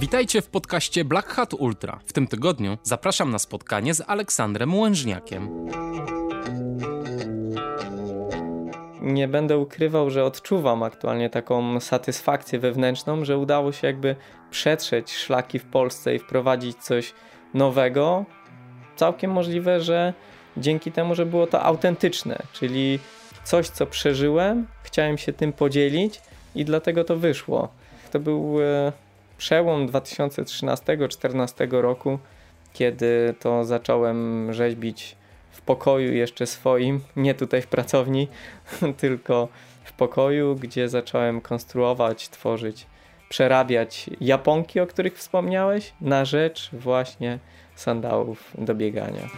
Witajcie w podcaście Black Hat Ultra. W tym tygodniu zapraszam na spotkanie z Aleksandrem Łężniakiem. Nie będę ukrywał, że odczuwam aktualnie taką satysfakcję wewnętrzną, że udało się jakby przetrzeć szlaki w Polsce i wprowadzić coś nowego. Całkiem możliwe, że dzięki temu, że było to autentyczne, czyli coś, co przeżyłem, chciałem się tym podzielić i dlatego to wyszło. To był e, przełom 2013-2014 roku, kiedy to zacząłem rzeźbić w pokoju jeszcze swoim, nie tutaj w pracowni, tylko w pokoju, gdzie zacząłem konstruować, tworzyć, przerabiać japonki, o których wspomniałeś, na rzecz właśnie sandałów do biegania.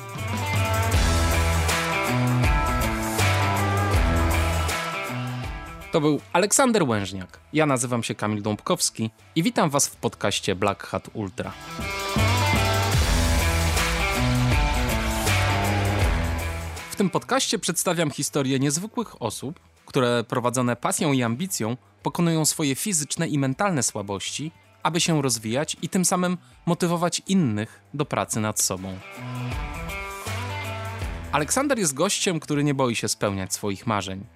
To był Aleksander Łężniak. Ja nazywam się Kamil Dąbkowski i witam Was w podcaście Black Hat Ultra. W tym podcaście przedstawiam historię niezwykłych osób, które prowadzone pasją i ambicją pokonują swoje fizyczne i mentalne słabości, aby się rozwijać i tym samym motywować innych do pracy nad sobą. Aleksander jest gościem, który nie boi się spełniać swoich marzeń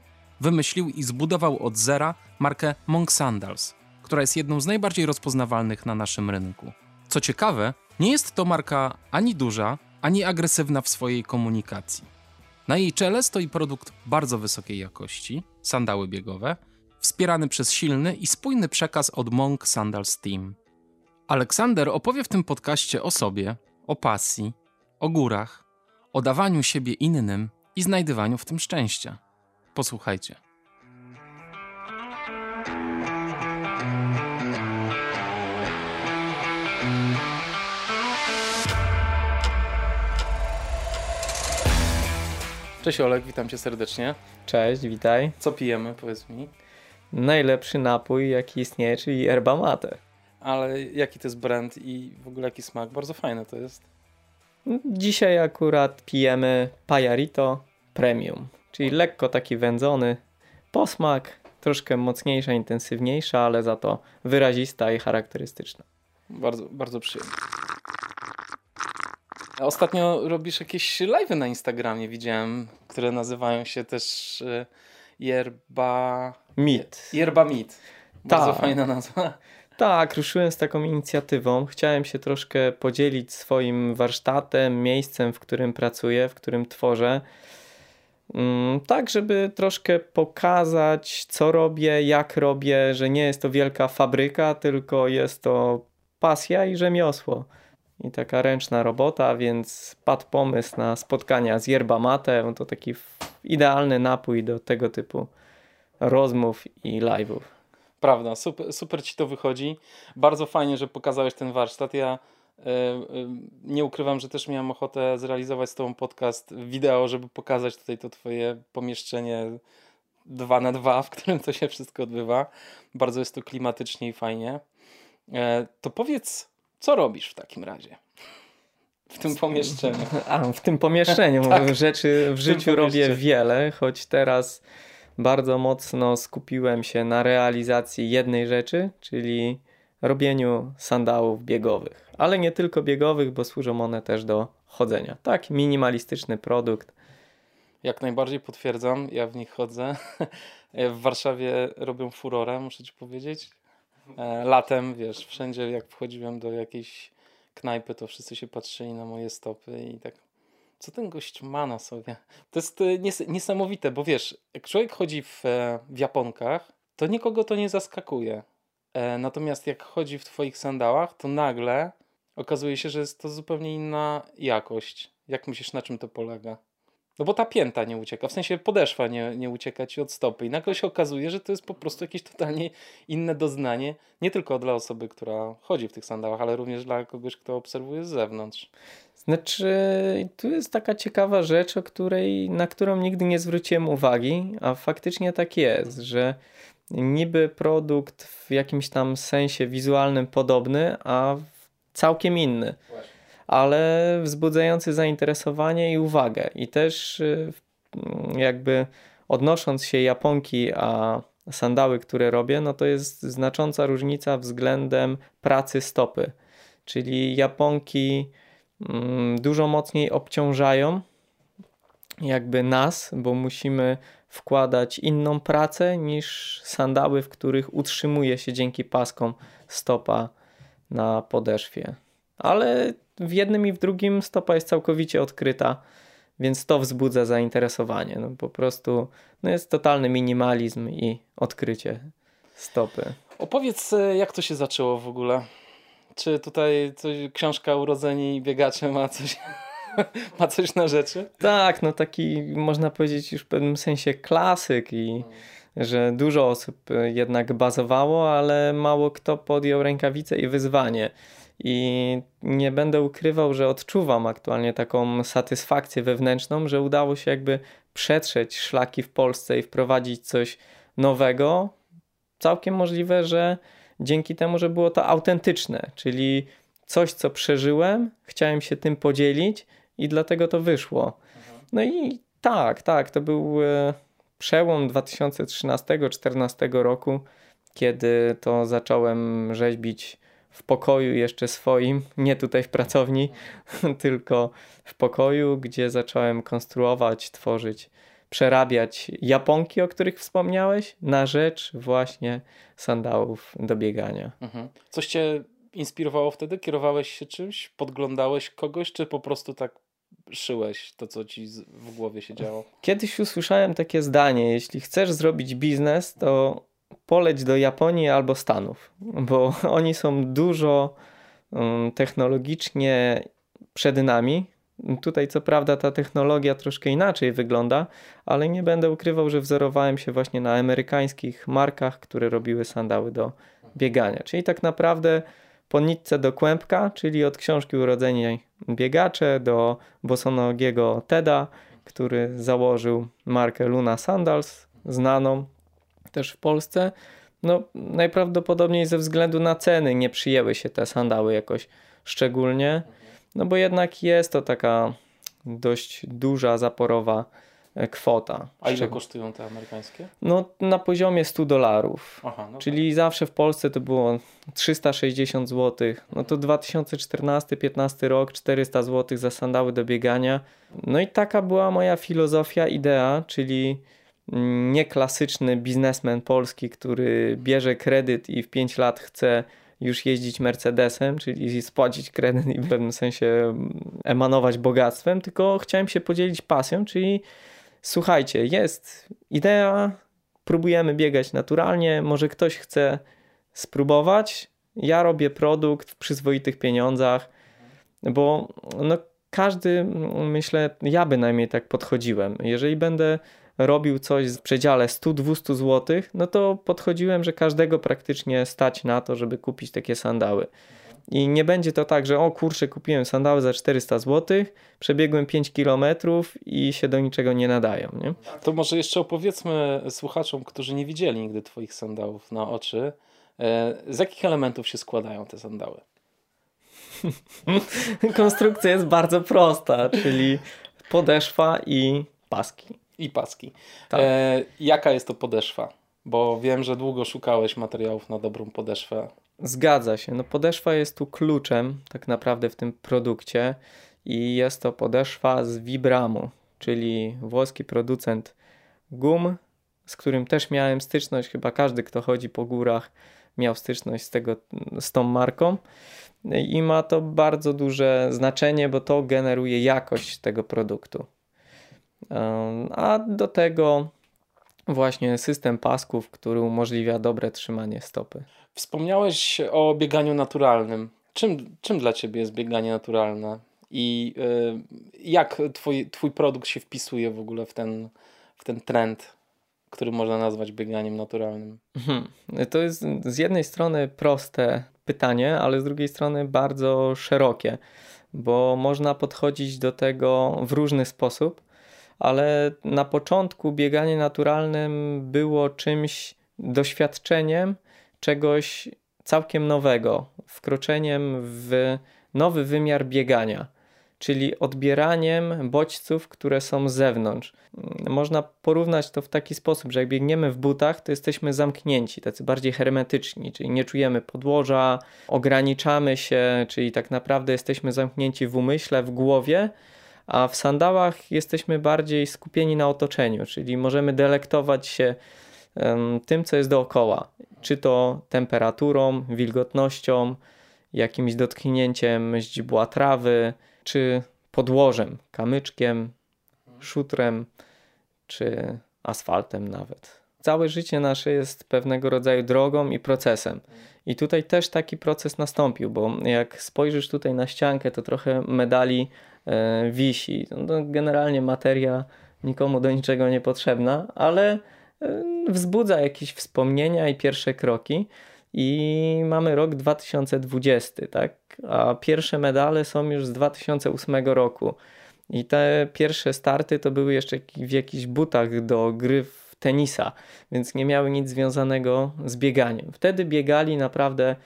wymyślił i zbudował od zera markę Monk Sandals, która jest jedną z najbardziej rozpoznawalnych na naszym rynku. Co ciekawe, nie jest to marka ani duża, ani agresywna w swojej komunikacji. Na jej czele stoi produkt bardzo wysokiej jakości, sandały biegowe, wspierany przez silny i spójny przekaz od Monk Sandals Team. Aleksander opowie w tym podcaście o sobie, o pasji, o górach, o dawaniu siebie innym i znajdywaniu w tym szczęścia. Posłuchajcie. Cześć Olek, witam cię serdecznie. Cześć, witaj. Co pijemy, powiedz mi? Najlepszy napój, jaki istnieje, czyli yerba mate. Ale jaki to jest brand i w ogóle jaki smak? Bardzo fajne to jest. Dzisiaj akurat pijemy Payarito Premium czyli lekko taki wędzony. Posmak troszkę mocniejsza, intensywniejsza, ale za to wyrazista i charakterystyczna. Bardzo, bardzo przyjemnie. Ostatnio robisz jakieś live na Instagramie, widziałem, które nazywają się też e, Yerba... Meet. Yerba Meet. Bardzo Ta. fajna nazwa. Tak, ruszyłem z taką inicjatywą. Chciałem się troszkę podzielić swoim warsztatem, miejscem, w którym pracuję, w którym tworzę. Mm, tak, żeby troszkę pokazać, co robię, jak robię, że nie jest to wielka fabryka, tylko jest to pasja i rzemiosło. I taka ręczna robota, więc padł pomysł na spotkania z yerba mate. To taki idealny napój do tego typu rozmów i live'ów. Prawda, super, super ci to wychodzi. Bardzo fajnie, że pokazałeś ten warsztat. Ja nie ukrywam, że też miałem ochotę zrealizować z Tobą podcast wideo, żeby pokazać tutaj to Twoje pomieszczenie 2 na 2 w którym to się wszystko odbywa. Bardzo jest to klimatycznie i fajnie. E, to powiedz, co robisz w takim razie? W tym pomieszczeniu. A, w tym pomieszczeniu. tak, rzeczy w, w życiu robię wiele, choć teraz bardzo mocno skupiłem się na realizacji jednej rzeczy, czyli robieniu sandałów biegowych. Ale nie tylko biegowych, bo służą one też do chodzenia. Tak, minimalistyczny produkt. Jak najbardziej potwierdzam, ja w nich chodzę. W Warszawie robią furorę, muszę ci powiedzieć. E, latem, wiesz, wszędzie jak wchodziłem do jakiejś knajpy, to wszyscy się patrzyli na moje stopy i tak co ten gość ma na sobie? To jest e, nies niesamowite, bo wiesz, jak człowiek chodzi w, e, w japonkach, to nikogo to nie zaskakuje. E, natomiast jak chodzi w Twoich sandałach, to nagle okazuje się, że jest to zupełnie inna jakość. Jak myślisz, na czym to polega? No bo ta pięta nie ucieka, w sensie podeszwa nie, nie ucieka ci od stopy i nagle się okazuje, że to jest po prostu jakieś totalnie inne doznanie, nie tylko dla osoby, która chodzi w tych sandałach, ale również dla kogoś, kto obserwuje z zewnątrz. Znaczy, tu jest taka ciekawa rzecz, o której, na którą nigdy nie zwróciłem uwagi, a faktycznie tak jest, że niby produkt w jakimś tam sensie wizualnym podobny, a całkiem inny. Ale wzbudzający zainteresowanie i uwagę. I też y, jakby odnosząc się Japonki, a sandały, które robię, no to jest znacząca różnica względem pracy stopy. Czyli Japonki mm, dużo mocniej obciążają jakby nas, bo musimy wkładać inną pracę niż sandały, w których utrzymuje się dzięki paskom stopa na podeszwie. Ale w jednym i w drugim stopa jest całkowicie odkryta, więc to wzbudza zainteresowanie. No po prostu no jest totalny minimalizm i odkrycie stopy. Opowiedz, e, jak to się zaczęło w ogóle? Czy tutaj coś, książka Urodzeni Biegacze ma coś, ma coś na rzeczy? Tak, no taki można powiedzieć już w pewnym sensie klasyk i że dużo osób e, jednak bazowało, ale mało kto podjął rękawicę i wyzwanie. I nie będę ukrywał, że odczuwam aktualnie taką satysfakcję wewnętrzną, że udało się jakby przetrzeć szlaki w Polsce i wprowadzić coś nowego. Całkiem możliwe, że dzięki temu, że było to autentyczne, czyli coś, co przeżyłem, chciałem się tym podzielić i dlatego to wyszło. No i tak, tak, to był e, przełom 2013-2014 roku, kiedy to zacząłem rzeźbić w pokoju jeszcze swoim, nie tutaj w pracowni, tylko w pokoju, gdzie zacząłem konstruować, tworzyć, przerabiać japonki, o których wspomniałeś, na rzecz właśnie sandałów do biegania. Mhm. Coś cię inspirowało wtedy? Kierowałeś się czymś? Podglądałeś kogoś, czy po prostu tak szyłeś to, co ci w głowie się działo? Kiedyś usłyszałem takie zdanie: jeśli chcesz zrobić biznes, to poleć do Japonii albo Stanów, bo oni są dużo um, technologicznie przed nami. Tutaj, co prawda, ta technologia troszkę inaczej wygląda, ale nie będę ukrywał, że wzorowałem się właśnie na amerykańskich markach, które robiły sandały do biegania. Czyli tak naprawdę po nitce do kłębka, czyli od książki Urodzeni Biegacze do bosonogiego Teda, który założył markę Luna Sandals, znaną też w Polsce. No, najprawdopodobniej ze względu na ceny nie przyjęły się te sandały jakoś szczególnie, no bo jednak jest to taka dość duża, zaporowa kwota. A ile kosztują te amerykańskie? No na poziomie 100 dolarów. No Czyli tak. zawsze w Polsce to było 360 zł. No to 2014-15 rok 400 zł za sandały do biegania. No i taka była moja filozofia, idea, czyli nieklasyczny biznesmen polski, który bierze kredyt i w 5 lat chce już jeździć Mercedesem, czyli spłacić kredyt i w pewnym sensie emanować bogactwem, tylko chciałem się podzielić pasją, czyli słuchajcie, jest idea, próbujemy biegać naturalnie, może ktoś chce spróbować, ja robię produkt w przyzwoitych pieniądzach, bo no, każdy, myślę, ja bynajmniej tak podchodziłem. Jeżeli będę robił coś w przedziale 100-200 zł, no to podchodziłem, że każdego praktycznie stać na to, żeby kupić takie sandały. I nie będzie to tak, że o kurczę, kupiłem sandały za 400 zł, przebiegłem 5 km i się do niczego nie nadają. Nie? To może jeszcze opowiedzmy słuchaczom, którzy nie widzieli nigdy Twoich sandałów na oczy, e, z jakich elementów się składają te sandały? Konstrukcja jest bardzo prosta, czyli podeszwa i paski i paski. Tak. E, jaka jest to podeszwa? Bo wiem, że długo szukałeś materiałów na dobrą podeszwę. Zgadza się. No podeszwa jest tu kluczem tak naprawdę w tym produkcie i jest to podeszwa z Vibramu, czyli włoski producent gum, z którym też miałem styczność. Chyba każdy, kto chodzi po górach, miał styczność z, tego, z tą marką. I ma to bardzo duże znaczenie, bo to generuje jakość tego produktu. A do tego właśnie system pasków, który umożliwia dobre trzymanie stopy. Wspomniałeś o bieganiu naturalnym. Czym, czym dla Ciebie jest bieganie naturalne? I y, jak twój, twój produkt się wpisuje w ogóle w ten, w ten trend, który można nazwać bieganiem naturalnym? Mhm. To jest z jednej strony proste pytanie, ale z drugiej strony bardzo szerokie, bo można podchodzić do tego w różny sposób ale na początku bieganie naturalnym było czymś, doświadczeniem czegoś całkiem nowego, wkroczeniem w nowy wymiar biegania. czyli odbieraniem bodźców, które są z zewnątrz. Można porównać to w taki sposób, że jak biegniemy w butach, to jesteśmy zamknięci, tacy bardziej hermetyczni, czyli nie czujemy podłoża, ograniczamy się, czyli tak naprawdę jesteśmy zamknięci w umyśle, w głowie, a w sandałach jesteśmy bardziej skupieni na otoczeniu, czyli możemy delektować się tym, co jest dookoła, czy to temperaturą, wilgotnością, jakimś dotknięciem źdźbła trawy, czy podłożem, kamyczkiem, szutrem, czy asfaltem nawet. Całe życie nasze jest pewnego rodzaju drogą i procesem. I tutaj też taki proces nastąpił, bo jak spojrzysz tutaj na ściankę, to trochę medali wisi. No, generalnie materia nikomu do niczego nie potrzebna, ale e, wzbudza jakieś wspomnienia i pierwsze kroki. I mamy rok 2020, tak? A pierwsze medale są już z 2008 roku. I te pierwsze starty to były jeszcze w jakichś butach do gry w tenisa, więc nie miały nic związanego z bieganiem. Wtedy biegali naprawdę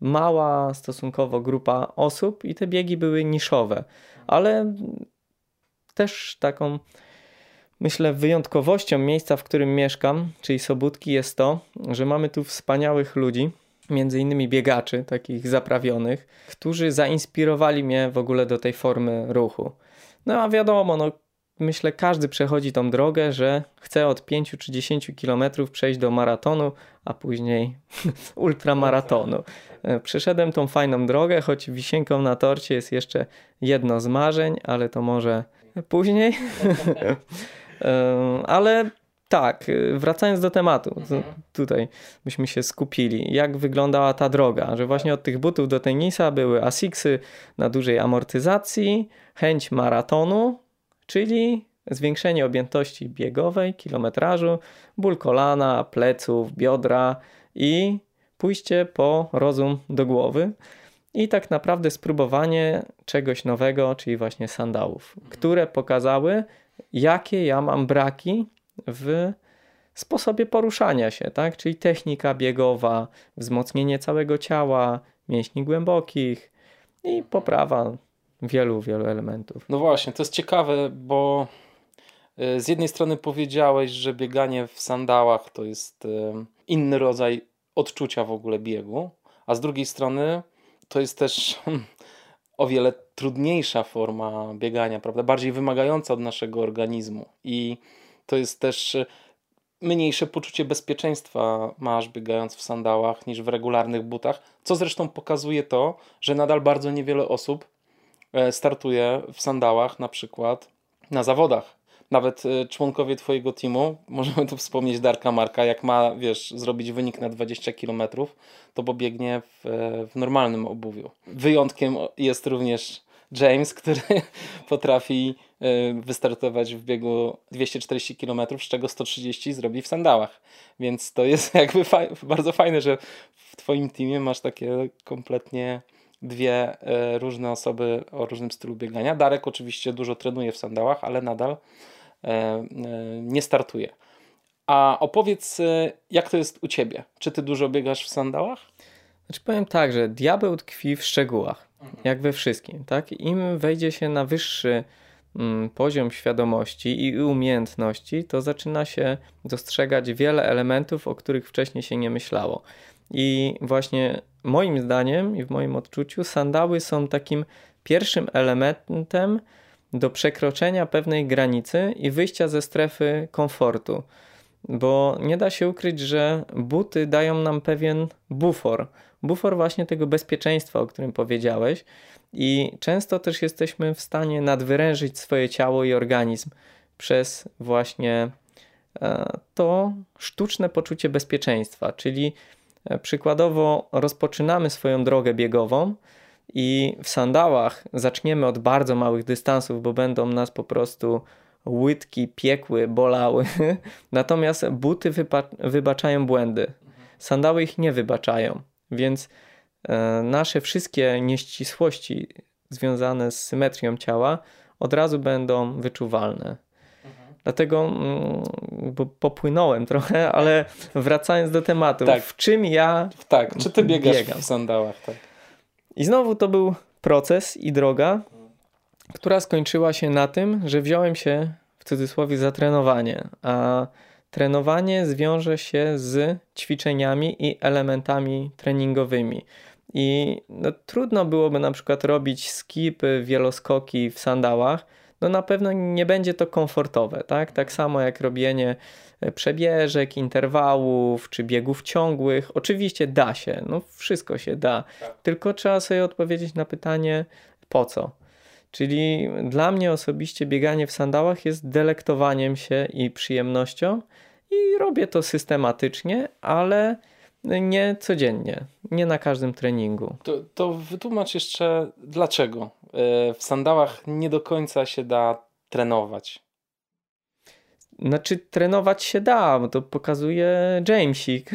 mała stosunkowo grupa osób i te biegi były niszowe, ale też taką myślę wyjątkowością miejsca, w którym mieszkam, czyli Sobótki jest to, że mamy tu wspaniałych ludzi, między innymi biegaczy, takich zaprawionych, którzy zainspirowali mnie w ogóle do tej formy ruchu. No a wiadomo, no, myślę, każdy przechodzi tą drogę, że chce od 5 czy 10 kilometrów przejść do maratonu, a później ultramaratonu. E, przeszedłem tą fajną drogę, choć wisienką na torcie jest jeszcze jedno z marzeń, ale to może później. E, ale tak, y, wracając do tematu, mhm. tutaj byśmy się skupili. Jak wyglądała ta droga? Że właśnie od tych butów do tenisa były Asixy na dużej amortyzacji, chęć maratonu, czyli zwiększenie objętości biegowej, kilometrażu, ból kolana, pleców, biodra i pójście po rozum do głowy. I tak naprawdę spróbowanie czegoś nowego, czyli właśnie sandałów, mhm. które pokazały, jakie ja mam braki w sposobie poruszania się, tak? Czyli technika biegowa, wzmocnienie całego ciała, mięśni głębokich i poprawa wielu, wielu elementów. No właśnie, to jest ciekawe, bo y, z jednej strony powiedziałeś, że bieganie w sandałach to jest y, inny rodzaj odczucia w ogóle biegu, a z drugiej strony to jest też o wiele trudniejsza forma biegania, prawda? Bardziej wymagająca od naszego organizmu i to jest też e, mniejsze poczucie bezpieczeństwa masz biegając w sandałach niż w regularnych butach, co zresztą pokazuje to, że nadal bardzo niewiele osób startuje w sandałach na przykład na zawodach. Nawet e, członkowie twojego teamu, możemy tu wspomnieć Darka Marka, jak ma, wiesz, zrobić wynik na 20 km, to pobiegnie w, w normalnym obuwiu. Wyjątkiem jest również James, który potrafi wystartować w biegu 240 km, z czego 130 zrobi w sandałach. Więc to jest jakby faj bardzo fajne, że w Twoim teamie masz takie kompletnie dwie y, różne osoby o różnym stylu biegania. Darek oczywiście dużo trenuje w sandałach, ale nadal y, nie startuje. A opowiedz, jak to jest u Ciebie? Czy Ty dużo biegasz w sandałach? Znaczy powiem tak, że diabeł tkwi w szczegółach, mhm. jak we wszystkim, tak? Im wejdzie się na wyższy mm, poziom świadomości i umiejętności, to zaczyna się dostrzegać wiele elementów, o których wcześniej się nie myślało. I właśnie moim zdaniem i w moim odczuciu sandały są takim pierwszym elementem do przekroczenia pewnej granicy i wyjścia ze strefy komfortu. Bo nie da się ukryć, że buty dają nam pewien bufor bufor właśnie tego bezpieczeństwa, o którym powiedziałeś. I często też jesteśmy w stanie nadwyrężyć swoje ciało i organizm przez właśnie e, to sztuczne poczucie bezpieczeństwa, czyli przykładowo rozpoczynamy swoją drogę biegową i w sandałach zaczniemy od bardzo małych dystansów, bo będą nas po prostu łydki piekły, bolały. Natomiast buty wybaczają błędy. Sandały ich nie wybaczają. Więc e, nasze wszystkie nieścisłości związane z symetrią ciała od razu będą wyczuwalne. Dlatego mm, bo popłynąłem trochę, ale wracając do tematu, tak. w czym ja. Tak, czy ty biegasz biegam. w sandałach? Tak. I znowu to był proces i droga. która skończyła się na tym, że wziąłem się w cudzysłowie za trenowanie, a trenowanie zwiąże się z ćwiczeniami i elementami treningowymi. I no, trudno byłoby na przykład robić skipy, wieloskoki w sandałach, no na pewno nie będzie to komfortowe, tak? Tak samo jak robienie e, przebieżek, interwałów czy biegów ciągłych. Oczywiście da się, no wszystko się da, tak. tylko trzeba sobie odpowiedzieć na pytanie po co. Czyli dla mnie osobiście bieganie w sandałach jest delektowaniem się i przyjemnością i robię to systematycznie, ale nie codziennie, nie na każdym treningu. To, to wytłumacz jeszcze dlaczego e, w sandałach nie do końca się da trenować. Znaczy, trenować się da, bo to pokazuje Jamesik.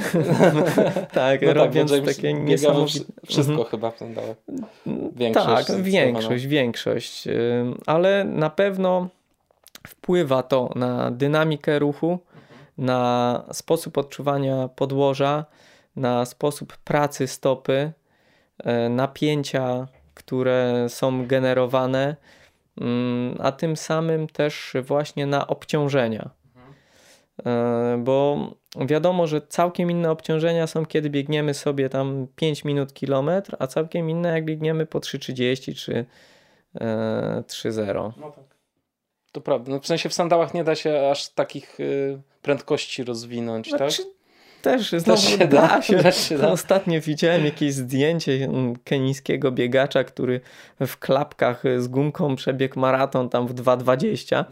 tak, no robiąc tak, takie niesamowite. Wszystko mhm. chyba w sandałach. Większość. Tak, większość, większość. Ale na pewno wpływa to na dynamikę ruchu, na sposób odczuwania podłoża, na sposób pracy stopy, e, napięcia, które są generowane, mm, a tym samym też właśnie na obciążenia. E, bo wiadomo, że całkiem inne obciążenia są, kiedy biegniemy sobie tam 5 minut kilometr, a całkiem inne jak biegniemy po 3,30 czy 3,0. E, no tak. To prawda. No w sensie w sandałach nie da się aż takich y, prędkości rozwinąć, znaczy, tak? Też, znowu też się da, da się. Też się da. Ostatnio widziałem jakieś zdjęcie mm, kenijskiego biegacza, który w klapkach z gumką przebiegł maraton tam w 2,20.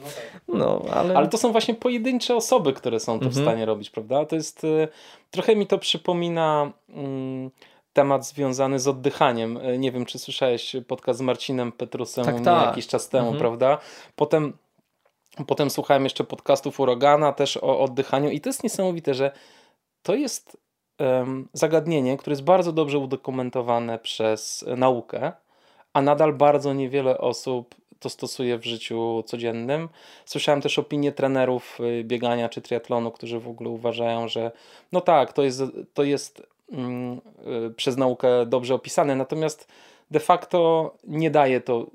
No, tak. no, ale... ale to są właśnie pojedyncze osoby, które są to mhm. w stanie robić, prawda? To jest, y, trochę mi to przypomina mm, temat związany z oddychaniem. Y, nie wiem, czy słyszałeś podcast z Marcinem Petrusem tak, tak. jakiś czas temu, mhm. prawda? Potem Potem słuchałem jeszcze podcastów Urogana też o oddychaniu i to jest niesamowite, że to jest zagadnienie, które jest bardzo dobrze udokumentowane przez naukę, a nadal bardzo niewiele osób to stosuje w życiu codziennym. Słyszałem też opinie trenerów y, biegania czy triatlonu, którzy w ogóle uważają, że no tak, to jest, to jest mm, y, przez naukę dobrze opisane, natomiast de facto nie daje to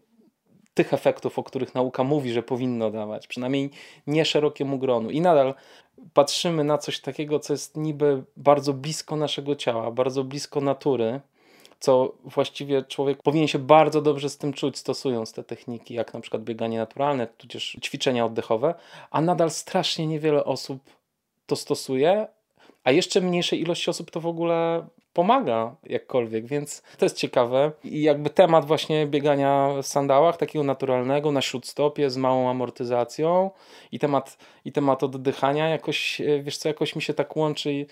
tych efektów, o których nauka mówi, że powinno dawać, przynajmniej nie szerokiemu gronu. I nadal patrzymy na coś takiego, co jest niby bardzo blisko naszego ciała, bardzo blisko natury, co właściwie człowiek powinien się bardzo dobrze z tym czuć, stosując te techniki, jak na przykład bieganie naturalne, tudzież ćwiczenia oddechowe, a nadal strasznie niewiele osób to stosuje, a jeszcze mniejszej ilości osób to w ogóle pomaga jakkolwiek, więc to jest ciekawe. I jakby temat właśnie biegania w sandałach, takiego naturalnego, na śródstopie, z małą amortyzacją i temat, i temat oddychania jakoś, e, wiesz co, jakoś mi się tak łączy i,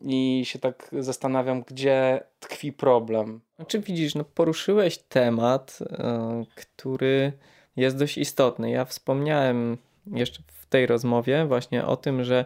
i się tak zastanawiam, gdzie tkwi problem. Czy widzisz, no poruszyłeś temat, yy, który jest dość istotny. Ja wspomniałem jeszcze w tej rozmowie właśnie o tym, że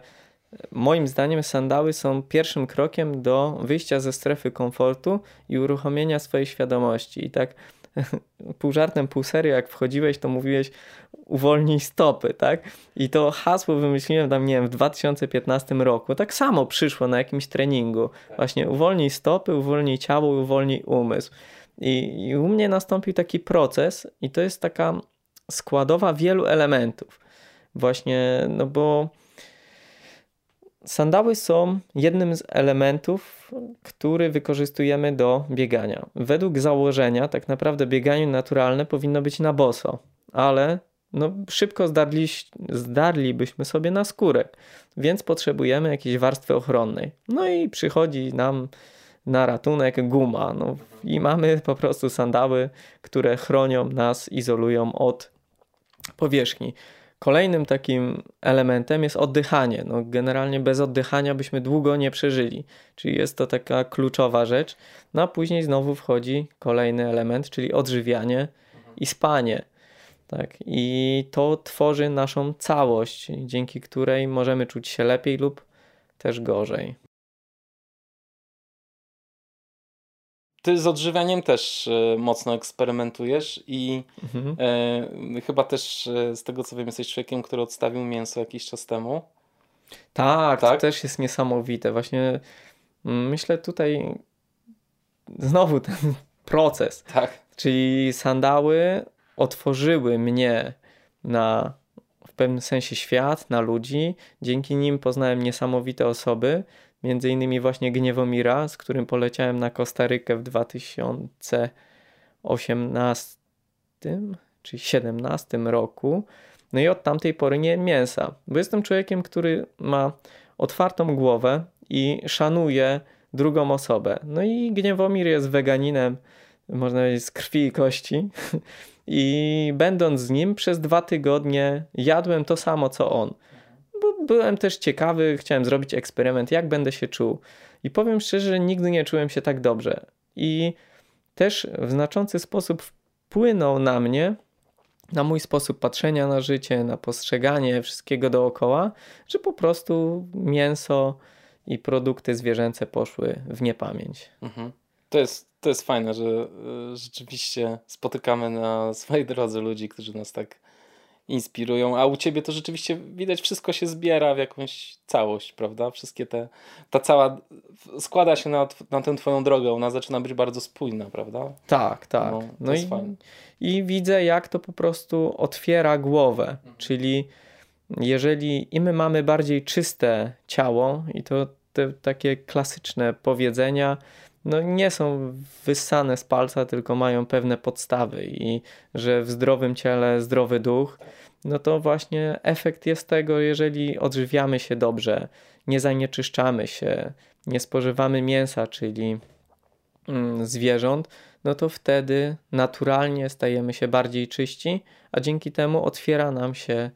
Moim zdaniem sandały są pierwszym krokiem do wyjścia ze strefy komfortu i uruchomienia swojej świadomości. I tak pół żartem, pół serio, jak wchodziłeś, to mówiłeś uwolnij stopy, tak? I to hasło wymyśliłem tam, nie wiem, w 2015 roku. Tak samo przyszło na jakimś treningu. Właśnie uwolnij stopy, uwolnij ciało, uwolnij umysł. I, I u mnie nastąpił taki proces i to jest taka składowa wielu elementów. Właśnie, no bo Sandały są jednym z elementów, który wykorzystujemy do biegania. Według założenia, tak naprawdę bieganie naturalne powinno być na boso, ale no, szybko zdarli, zdarlibyśmy sobie na skórek, więc potrzebujemy jakiejś warstwy ochronnej. No i przychodzi nam na ratunek guma. No, I mamy po prostu sandały, które chronią nas, izolują od powierzchni. Kolejnym takim elementem jest oddychanie. No, generalnie bez oddychania byśmy długo nie przeżyli, czyli jest to taka kluczowa rzecz. No a później znowu wchodzi kolejny element, czyli odżywianie i spanie. Tak? I to tworzy naszą całość, dzięki której możemy czuć się lepiej lub też gorzej. Ty z odżywianiem też e, mocno eksperymentujesz i mhm. e, chyba też e, z tego co wiem jesteś człowiekiem, który odstawił mięso jakiś czas temu. Tak, tak? to też jest niesamowite. Właśnie mm, myślę tutaj znowu ten proces. Tak. Czyli sandały otworzyły mnie na w pewnym sensie świat, na ludzi. Dzięki nim poznałem niesamowite osoby, między innymi właśnie Gniewomira, z którym poleciałem na Kostarykę w 2018 czy 2017 roku. No i od tamtej pory nie mięsa, bo jestem człowiekiem, który ma otwartą głowę i szanuje drugą osobę. No i Gniewomir jest weganinem, można powiedzieć, z krwi i kości. I będąc z nim przez dwa tygodnie jadłem to samo co on. Bo byłem też ciekawy, chciałem zrobić eksperyment, jak będę się czuł. I powiem szczerze, nigdy nie czułem się tak dobrze. I też w znaczący sposób wpłynął na mnie, na mój sposób patrzenia na życie, na postrzeganie wszystkiego dookoła, że po prostu mięso i produkty zwierzęce poszły w niepamięć. Mhm. To jest, to jest fajne, że y, rzeczywiście spotykamy na swojej drodze ludzi, którzy nas tak inspirują, a u ciebie to rzeczywiście widać, wszystko się zbiera w jakąś całość, prawda? Wszystkie te, ta cała składa się na, na tę twoją drogę, ona zaczyna być bardzo spójna, prawda? Tak, tak. No, no i, i widzę, jak to po prostu otwiera głowę, mhm. czyli jeżeli i my mamy bardziej czyste ciało i to te takie klasyczne powiedzenia, no nie są wyssane z palca, tylko mają pewne podstawy i że w zdrowym ciele zdrowy duch, no to właśnie efekt jest tego, jeżeli odżywiamy się dobrze, nie zanieczyszczamy się, nie spożywamy mięsa, czyli mm, zwierząt, no to wtedy naturalnie stajemy się bardziej czyści, a dzięki temu otwiera nam się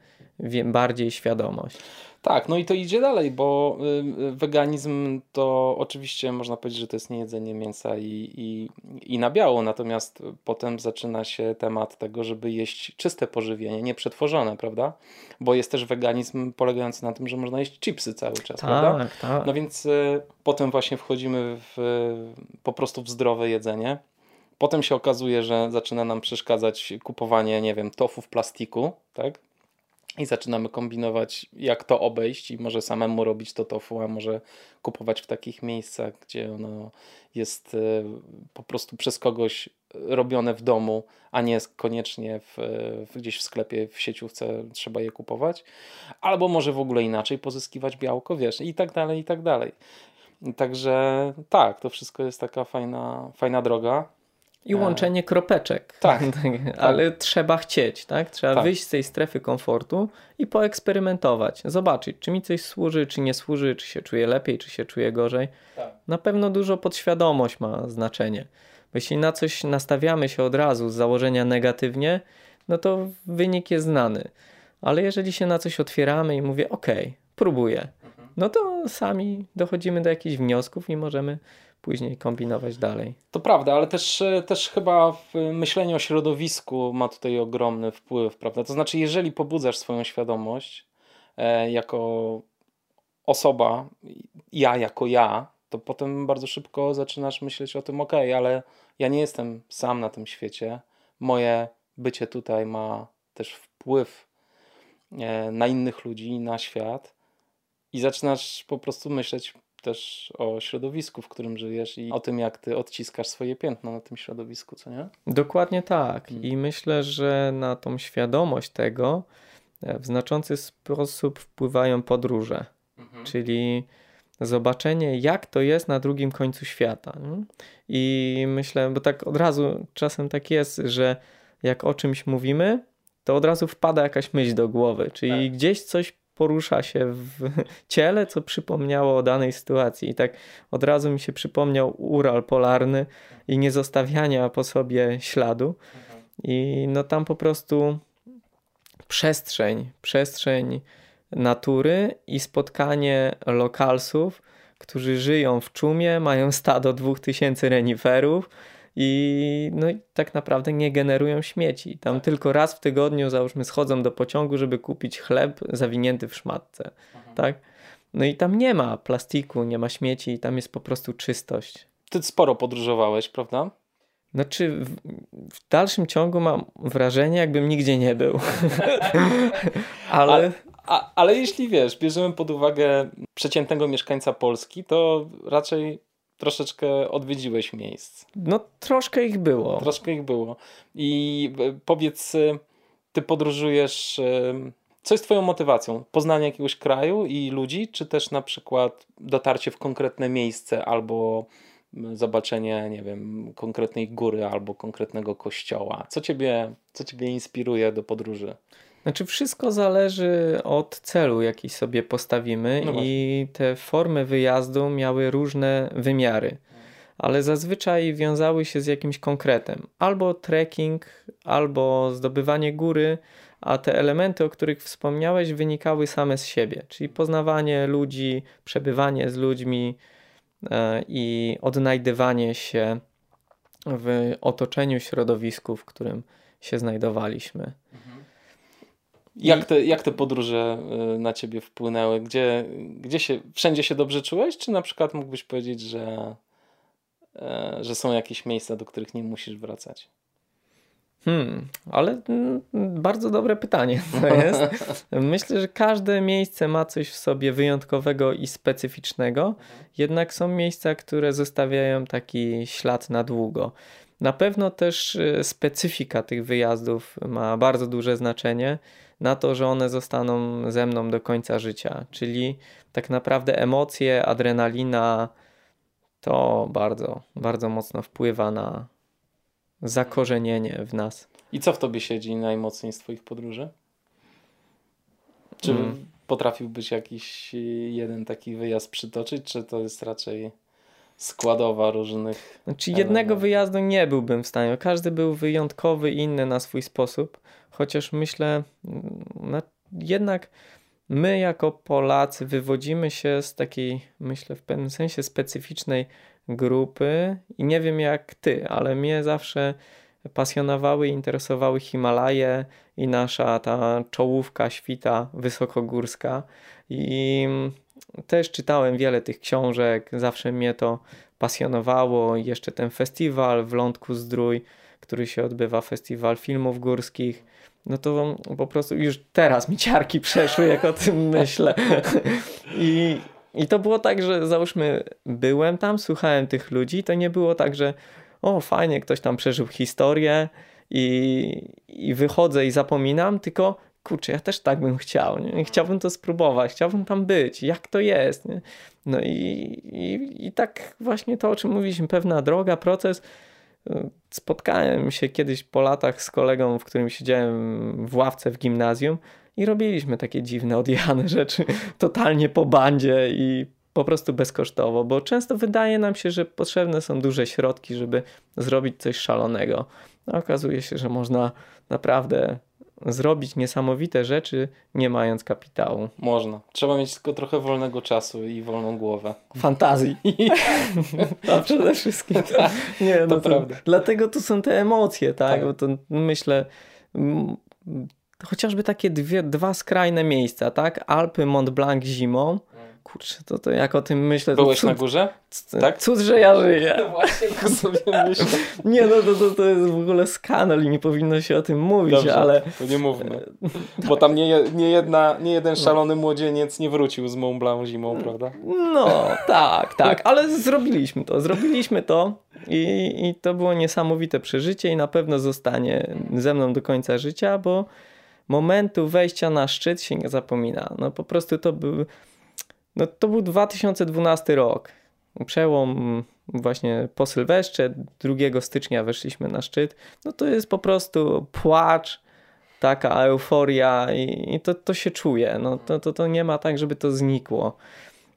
bardziej świadomość. Tak, no i to idzie dalej, bo y, y, weganizm to oczywiście można powiedzieć, że to jest niejedzenie mięsa i, i, i na biało, natomiast potem zaczyna się temat tego, żeby jeść czyste pożywienie, nieprzetworzone, prawda? Bo jest też weganizm polegający na tym, że można jeść chipsy cały czas, tak, prawda? Tak. No więc y, potem właśnie wchodzimy w, po prostu w zdrowe jedzenie. Potem się okazuje, że zaczyna nam przeszkadzać kupowanie, nie wiem, tofu w plastiku, tak? I zaczynamy kombinować, jak to obejść i może samemu robić to tofu, a może kupować w takich miejscach, gdzie ono jest e, po prostu przez kogoś robione w domu, a nie koniecznie w, gdzieś w sklepie, w sieciówce trzeba je kupować, albo może w ogóle inaczej pozyskiwać białko, wiesz, i tak dalej, i tak dalej. Także tak, to wszystko jest taka fajna, fajna droga. I łączenie kropeczek. Tak. tak. Ale tak. trzeba chcieć, tak? Trzeba tak. wyjść z tej strefy komfortu i poeksperymentować. Zobaczyć, czy mi coś służy, czy nie służy, czy się czuję lepiej, czy się czuję gorzej. Tak. Na pewno dużo podświadomość ma znaczenie. Bo jeśli na coś nastawiamy się od razu z założenia negatywnie, no to wynik jest znany. Ale jeżeli się na coś otwieramy i mówię, ok, próbuję, mhm. no to sami dochodzimy do jakichś wniosków i możemy później kombinować dalej. To prawda, ale też, e, też chyba w myśleniu o środowisku ma tutaj ogromny wpływ, prawda? To znaczy, jeżeli pobudzasz swoją świadomość e, jako osoba, ja jako ja, to potem bardzo szybko zaczynasz myśleć o tym, ok, ale ja nie jestem sam na tym świecie. Moje bycie tutaj ma też wpływ e, na innych ludzi, na świat. I zaczynasz po prostu myśleć też o środowisku, w którym żyjesz i o tym, jak ty odciskasz swoje piętno na tym środowisku, co nie? Dokładnie tak. Hmm. I myślę, że na tą świadomość tego e, w znaczący sposób wpływają podróże. Mhm. Czyli zobaczenie, jak to jest na drugim końcu świata. I myślę, bo tak od razu czasem tak jest, że jak o czymś mówimy, to od razu wpada jakaś myśl do głowy, czyli tak. gdzieś coś porusza się w ciele, co przypomniało o danej sytuacji. I tak od razu mi się przypomniał Ural polarny i nie zostawiania po sobie śladu. I no tam po prostu przestrzeń, przestrzeń natury i spotkanie lokalsów, którzy żyją w czumie, mają stado 2000 reniferów i no i tak naprawdę nie generują śmieci. Tam tak. tylko raz w tygodniu, załóżmy, schodzą do pociągu, żeby kupić chleb zawinięty w szmatce, mhm. tak? No i tam nie ma plastiku, nie ma śmieci, tam jest po prostu czystość. Ty sporo podróżowałeś, prawda? Znaczy, w, w dalszym ciągu mam wrażenie, jakbym nigdzie nie był. ale... A, a, ale jeśli wiesz, bierzemy pod uwagę przeciętnego mieszkańca Polski, to raczej troszeczkę odwiedziłeś miejsc. No troszkę ich było. Troszkę ich było. I e, powiedz, e, ty podróżujesz, e, co jest twoją motywacją? Poznanie jakiegoś kraju i ludzi, czy też na przykład dotarcie w konkretne miejsce albo zobaczenie, nie wiem, konkretnej góry albo konkretnego kościoła? Co ciebie, co ciebie inspiruje do podróży? Znaczy, wszystko zależy od celu, jaki sobie postawimy, no i te formy wyjazdu miały różne wymiary, ale zazwyczaj wiązały się z jakimś konkretem. Albo trekking, albo zdobywanie góry, a te elementy, o których wspomniałeś, wynikały same z siebie, czyli poznawanie ludzi, przebywanie z ludźmi e, i odnajdywanie się w otoczeniu, środowisku, w którym się znajdowaliśmy. Jak te, jak te podróże y, na ciebie wpłynęły? Gdzie, gdzie się, wszędzie się dobrze czułeś? Czy na przykład mógłbyś powiedzieć, że, e, że są jakieś miejsca, do których nie musisz wracać? Hmm, ale mm, bardzo dobre pytanie to jest. Myślę, że każde miejsce ma coś w sobie wyjątkowego i specyficznego, jednak są miejsca, które zostawiają taki ślad na długo. Na pewno też y, specyfika tych wyjazdów ma bardzo duże znaczenie na to, że one zostaną ze mną do końca życia. Czyli tak naprawdę emocje, adrenalina to bardzo, bardzo mocno wpływa na zakorzenienie w nas. I co w tobie siedzi najmocniej z Twoich podróży? Czy potrafiłbyś jakiś jeden taki wyjazd przytoczyć, czy to jest raczej składowa różnych. Znaczy jednego wyjazdu nie byłbym w stanie. Każdy był wyjątkowy i inny na swój sposób. Chociaż myślę, no, jednak my jako Polacy wywodzimy się z takiej, myślę, w pewnym sensie specyficznej grupy i nie wiem jak ty, ale mnie zawsze pasjonowały i interesowały Himalaje i nasza ta czołówka świta wysokogórska i też czytałem wiele tych książek, zawsze mnie to pasjonowało. Jeszcze ten festiwal w Lądku Zdrój, który się odbywa, festiwal filmów górskich. No to po prostu już teraz mi ciarki przeszły, jak o tym myślę. I, I to było tak, że załóżmy, byłem tam, słuchałem tych ludzi, to nie było tak, że o fajnie, ktoś tam przeżył historię i, i wychodzę i zapominam, tylko kurczę, ja też tak bym chciał, nie? chciałbym to spróbować, chciałbym tam być, jak to jest. Nie? No i, i, i tak właśnie to, o czym mówiliśmy, pewna droga, proces. Spotkałem się kiedyś po latach z kolegą, w którym siedziałem w ławce w gimnazjum i robiliśmy takie dziwne, odjechane rzeczy, totalnie po bandzie i po prostu bezkosztowo, bo często wydaje nam się, że potrzebne są duże środki, żeby zrobić coś szalonego. A okazuje się, że można naprawdę zrobić niesamowite rzeczy, nie mając kapitału. Można. Trzeba mieć tylko trochę wolnego czasu i wolną głowę. Fantazji. to przede wszystkim. Tak, nie, no to, to prawda. Dlatego tu są te emocje, tak? tak. Bo to myślę, chociażby takie dwie, dwa skrajne miejsca, tak? Alpy, Mont Blanc zimą, kurczę, to, to jak o tym myślę... Byłeś cud, na górze? Tak? Cud, że ja żyję. No właśnie, tak sobie myślę. Nie, no to, to, to jest w ogóle skandal i nie powinno się o tym mówić, Dobrze, ale... to nie mówmy. Bo tam nie, nie, jedna, nie jeden szalony młodzieniec nie wrócił z Mont Blanc zimą, prawda? No, tak, tak, ale zrobiliśmy to, zrobiliśmy to i, i to było niesamowite przeżycie i na pewno zostanie ze mną do końca życia, bo momentu wejścia na szczyt się nie zapomina. No po prostu to był no to był 2012 rok. Przełom właśnie po Sylwestrze, 2 stycznia weszliśmy na szczyt. No to jest po prostu płacz, taka euforia i, i to, to się czuje. No to, to, to nie ma tak, żeby to znikło.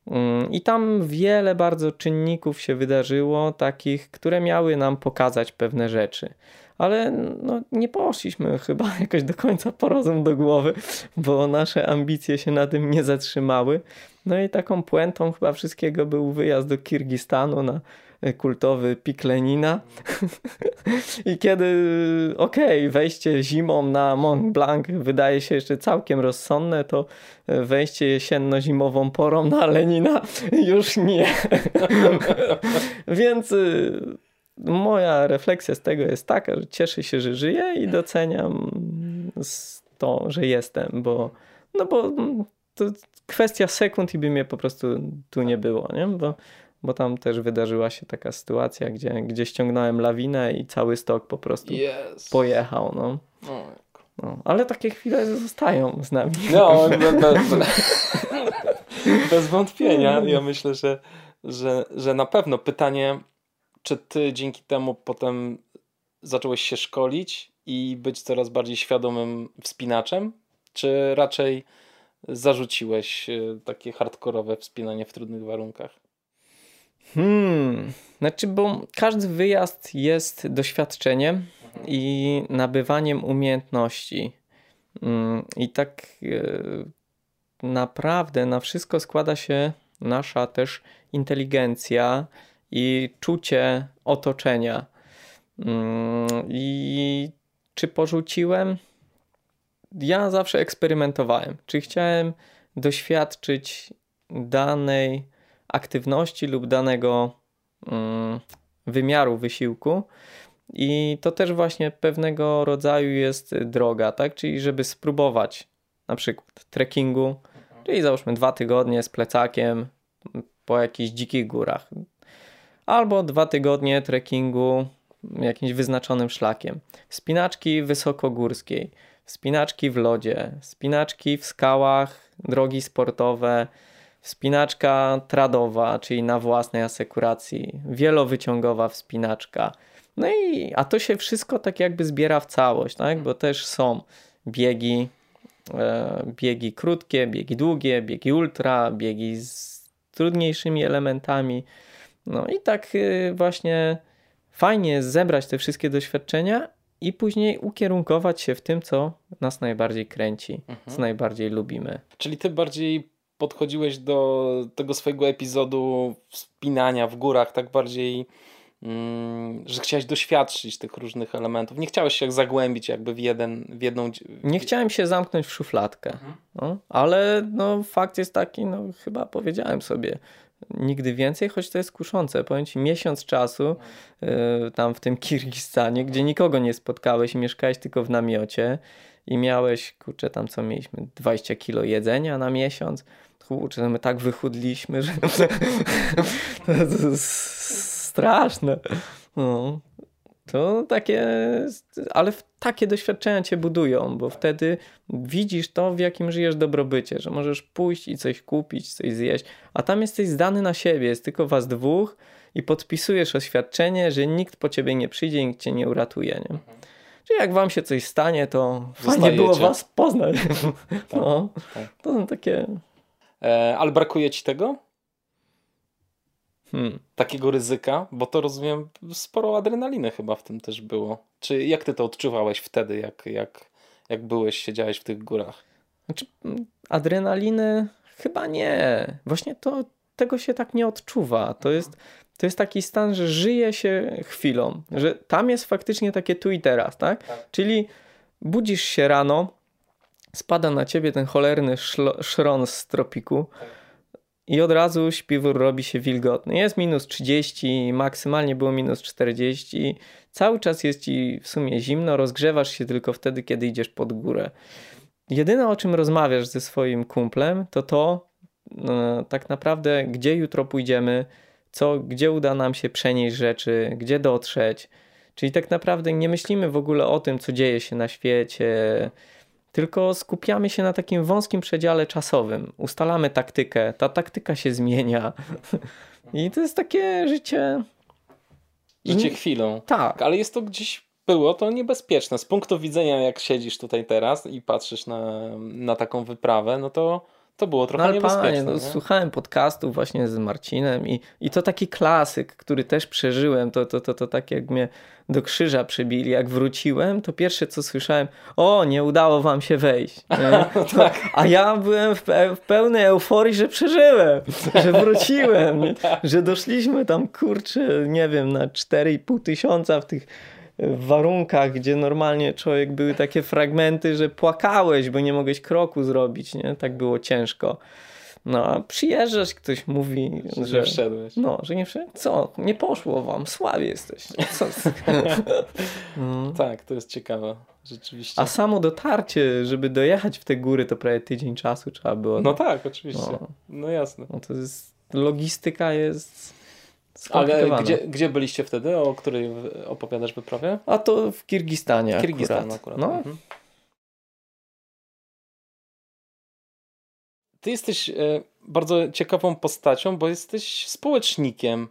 Mm, I tam wiele bardzo czynników się wydarzyło, takich, które miały nam pokazać pewne rzeczy ale no, nie poszliśmy chyba jakoś do końca po do głowy, bo nasze ambicje się na tym nie zatrzymały. No i taką puentą chyba wszystkiego był wyjazd do Kirgistanu na e, kultowy pik Lenina. I kiedy, okej, okay, wejście zimą na Mont Blanc wydaje się jeszcze całkiem rozsądne, to e, wejście jesienno-zimową porą na Lenina już nie. Więc moja refleksja z tego jest taka, że cieszę się, że żyję i doceniam to, że jestem, bo no bo to kwestia sekund i by mnie po prostu tu nie było, nie? Bo bo tam też wydarzyła się taka sytuacja, gdzie, gdzie ściągnąłem lawinę i cały stok po prostu Yes. pojechał. No. No. Ale takie chwile zostają z nami. No, be, be, be, bez wątpienia. Ja myślę, że, że, że na pewno pytanie, czy ty dzięki temu potem zacząłeś się szkolić i być coraz bardziej świadomym wspinaczem, czy raczej zarzuciłeś e, takie hardkorowe wspinanie w trudnych warunkach? Hmm, znaczy, bo każdy wyjazd jest doświadczeniem i nabywaniem umiejętności. Mm, I tak e, naprawdę na wszystko składa się nasza też inteligencja i czucie otoczenia. Mm, I czy porzuciłem? Ja zawsze eksperymentowałem. Czy chciałem doświadczyć danej aktywności lub danego mm, wymiaru wysiłku. I to też właśnie pewnego rodzaju jest droga, tak? Czyli żeby spróbować na przykład trekkingu, czyli załóżmy dwa tygodnie z plecakiem po jakichś dzikich górach, albo dwa tygodnie trekkingu jakimś wyznaczonym szlakiem, wspinaczki wysokogórskiej, wspinaczki w lodzie, wspinaczki w skałach, drogi sportowe, wspinaczka tradowa, czyli na własnej asekuracji, wielowyciągowa wspinaczka. No i a to się wszystko tak jakby zbiera w całość, tak? Bo też są biegi, e, biegi krótkie, biegi długie, biegi ultra, biegi z trudniejszymi elementami. No i tak y, właśnie fajnie jest zebrać te wszystkie doświadczenia i później ukierunkować się w tym, co nas najbardziej kręci, co najbardziej lubimy. Czyli ty bardziej podchodziłeś do tego swojego epizodu wspinania w górach tak bardziej, mm, że chciałeś doświadczyć tych różnych elementów. Nie chciałeś się zagłębić jakby w, jeden, w jedną... Nie chciałem się zamknąć w szufladkę, no, ale no, fakt jest taki, no chyba powiedziałem sobie, nigdy więcej, choć to jest kuszące. Powiem ci, miesiąc czasu y, tam w tym Kirgistanie, gdzie nikogo nie spotkałeś i mieszkałeś tylko w namiocie i miałeś, kurczę, tam co mieliśmy, 20 kilo jedzenia na miesiąc. Kurczę, my tak wychudliśmy, że to jest straszne. No. To takie, ale takie doświadczenia cię budują, bo wtedy widzisz to, w jakim żyjesz dobrobycie, że możesz pójść i coś kupić, coś zjeść, a tam jesteś zdany na siebie, jest tylko was dwóch i podpisujesz oświadczenie, że nikt po ciebie nie przyjdzie nikt cię nie uratuje, nie? Czyli jak wam się coś stanie, to fajnie było was poznać. No, tak. to są takie... E, ale brakuje ci tego? Hmm. Takiego ryzyka? Bo to rozumiem, sporo adrenaliny chyba w tym też było. Czy jak ty to odczuwałeś wtedy, jak, jak, jak byłeś, siedziałeś w tych górach? Znaczy, mm, adrenaliny chyba nie. Właśnie to, tego się tak nie odczuwa. To jest, to jest taki stan, że żyje się chwilą, że tam jest faktycznie takie tu i teraz, tak? Tak. Czyli budzisz się rano, spada na ciebie ten cholerny szlo, szron z tropiku i od razu śpiwór robi się wilgotny. Jest minus 30, maksymalnie było minus 40. Cały czas jest ci w sumie zimno, rozgrzewasz się tylko wtedy, kiedy idziesz pod górę. Jedyne o czym rozmawiasz ze swoim kumplem, to to e, tak naprawdę, gdzie jutro pójdziemy, co, gdzie uda nam się przenieść rzeczy, gdzie dotrzeć. Czyli tak naprawdę nie myślimy w ogóle o tym, co dzieje się na świecie, tylko skupiamy się na takim wąskim przedziale czasowym. Ustalamy taktykę, ta taktyka się zmienia. I to jest takie życie. Życie I- chwilą. Tak, Ale jest to gdzieś, było to niebezpieczne. Z punktu widzenia, jak siedzisz tutaj teraz i patrzysz na, na taką wyprawę, no to, to było trochę No ale niebezpieczne. panie, no, nie? słuchałem podcastów właśnie z Marcinem i, i to taki klasyk, który też przeżyłem, to, to, to, to tak jak mnie do krzyża przybili, jak wróciłem, to pierwsze co słyszałem, o nie udało wam się wejść. Nie? To, a ja byłem w, w pełnej euforii, że przeżyłem, że wróciłem, nie? że doszliśmy tam kurczę, nie wiem, na 4,5 tysiąca w tych w warunkach, gdzie normalnie człowiek były takie fragmenty, że płakałeś, bo nie mogłeś kroku zrobić, nie? Tak było ciężko. No, a przyjeżdżasz, ktoś mówi, Że że... wszedłeś. No, że nie wszedł. Co? Nie poszło wam, słabi jesteś. Mm. Tak, to jest ciekawe. Rzeczywiście. A samo dotarcie, żeby dojechać w te góry, to prawie tydzień czasu trzeba było. No tak, oczywiście. No. No jasne. No to jest, logistyka jest Ale gdzie, gdzie byliście wtedy? O której opowiadasz wyprawie? A to w Kirgistanie. Kirgistan akurat. akurat. No. Mhm. Ty jesteś e, bardzo ciekawą postacią, bo jesteś społecznikiem.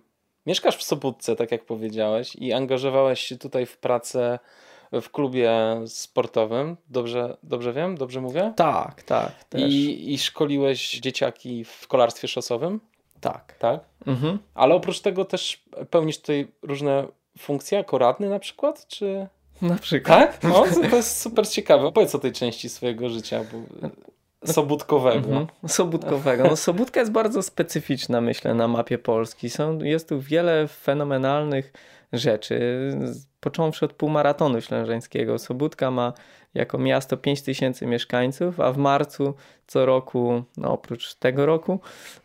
Mieszkasz w Sobótce, tak jak powiedziałeś, i angażowałeś się tutaj w pracę w klubie sportowym. Dobrze, dobrze wiem? Dobrze mówię? Tak, tak. Też. I, I szkoliłeś dzieciaki w kolarstwie szosowym? Tak. Tak? Mhm. Ale oprócz tego też pełnisz tutaj różne funkcje, jako radny na przykład, czy... Na przykład. Tak? No, to jest super ciekawe. Opowiedz o tej części swojego życia. Bo... Sobótkowego. Mhm. Sobótkowego. No, Sobótka jest bardzo specyficzna, myślę, na mapie Polski. Są, jest tu wiele fenomenalnych rzeczy, począwszy od półmaratonu ślężeńskiego. Sobótka ma jako miasto 5000 mieszkańców, a w marcu co roku, no oprócz tego roku,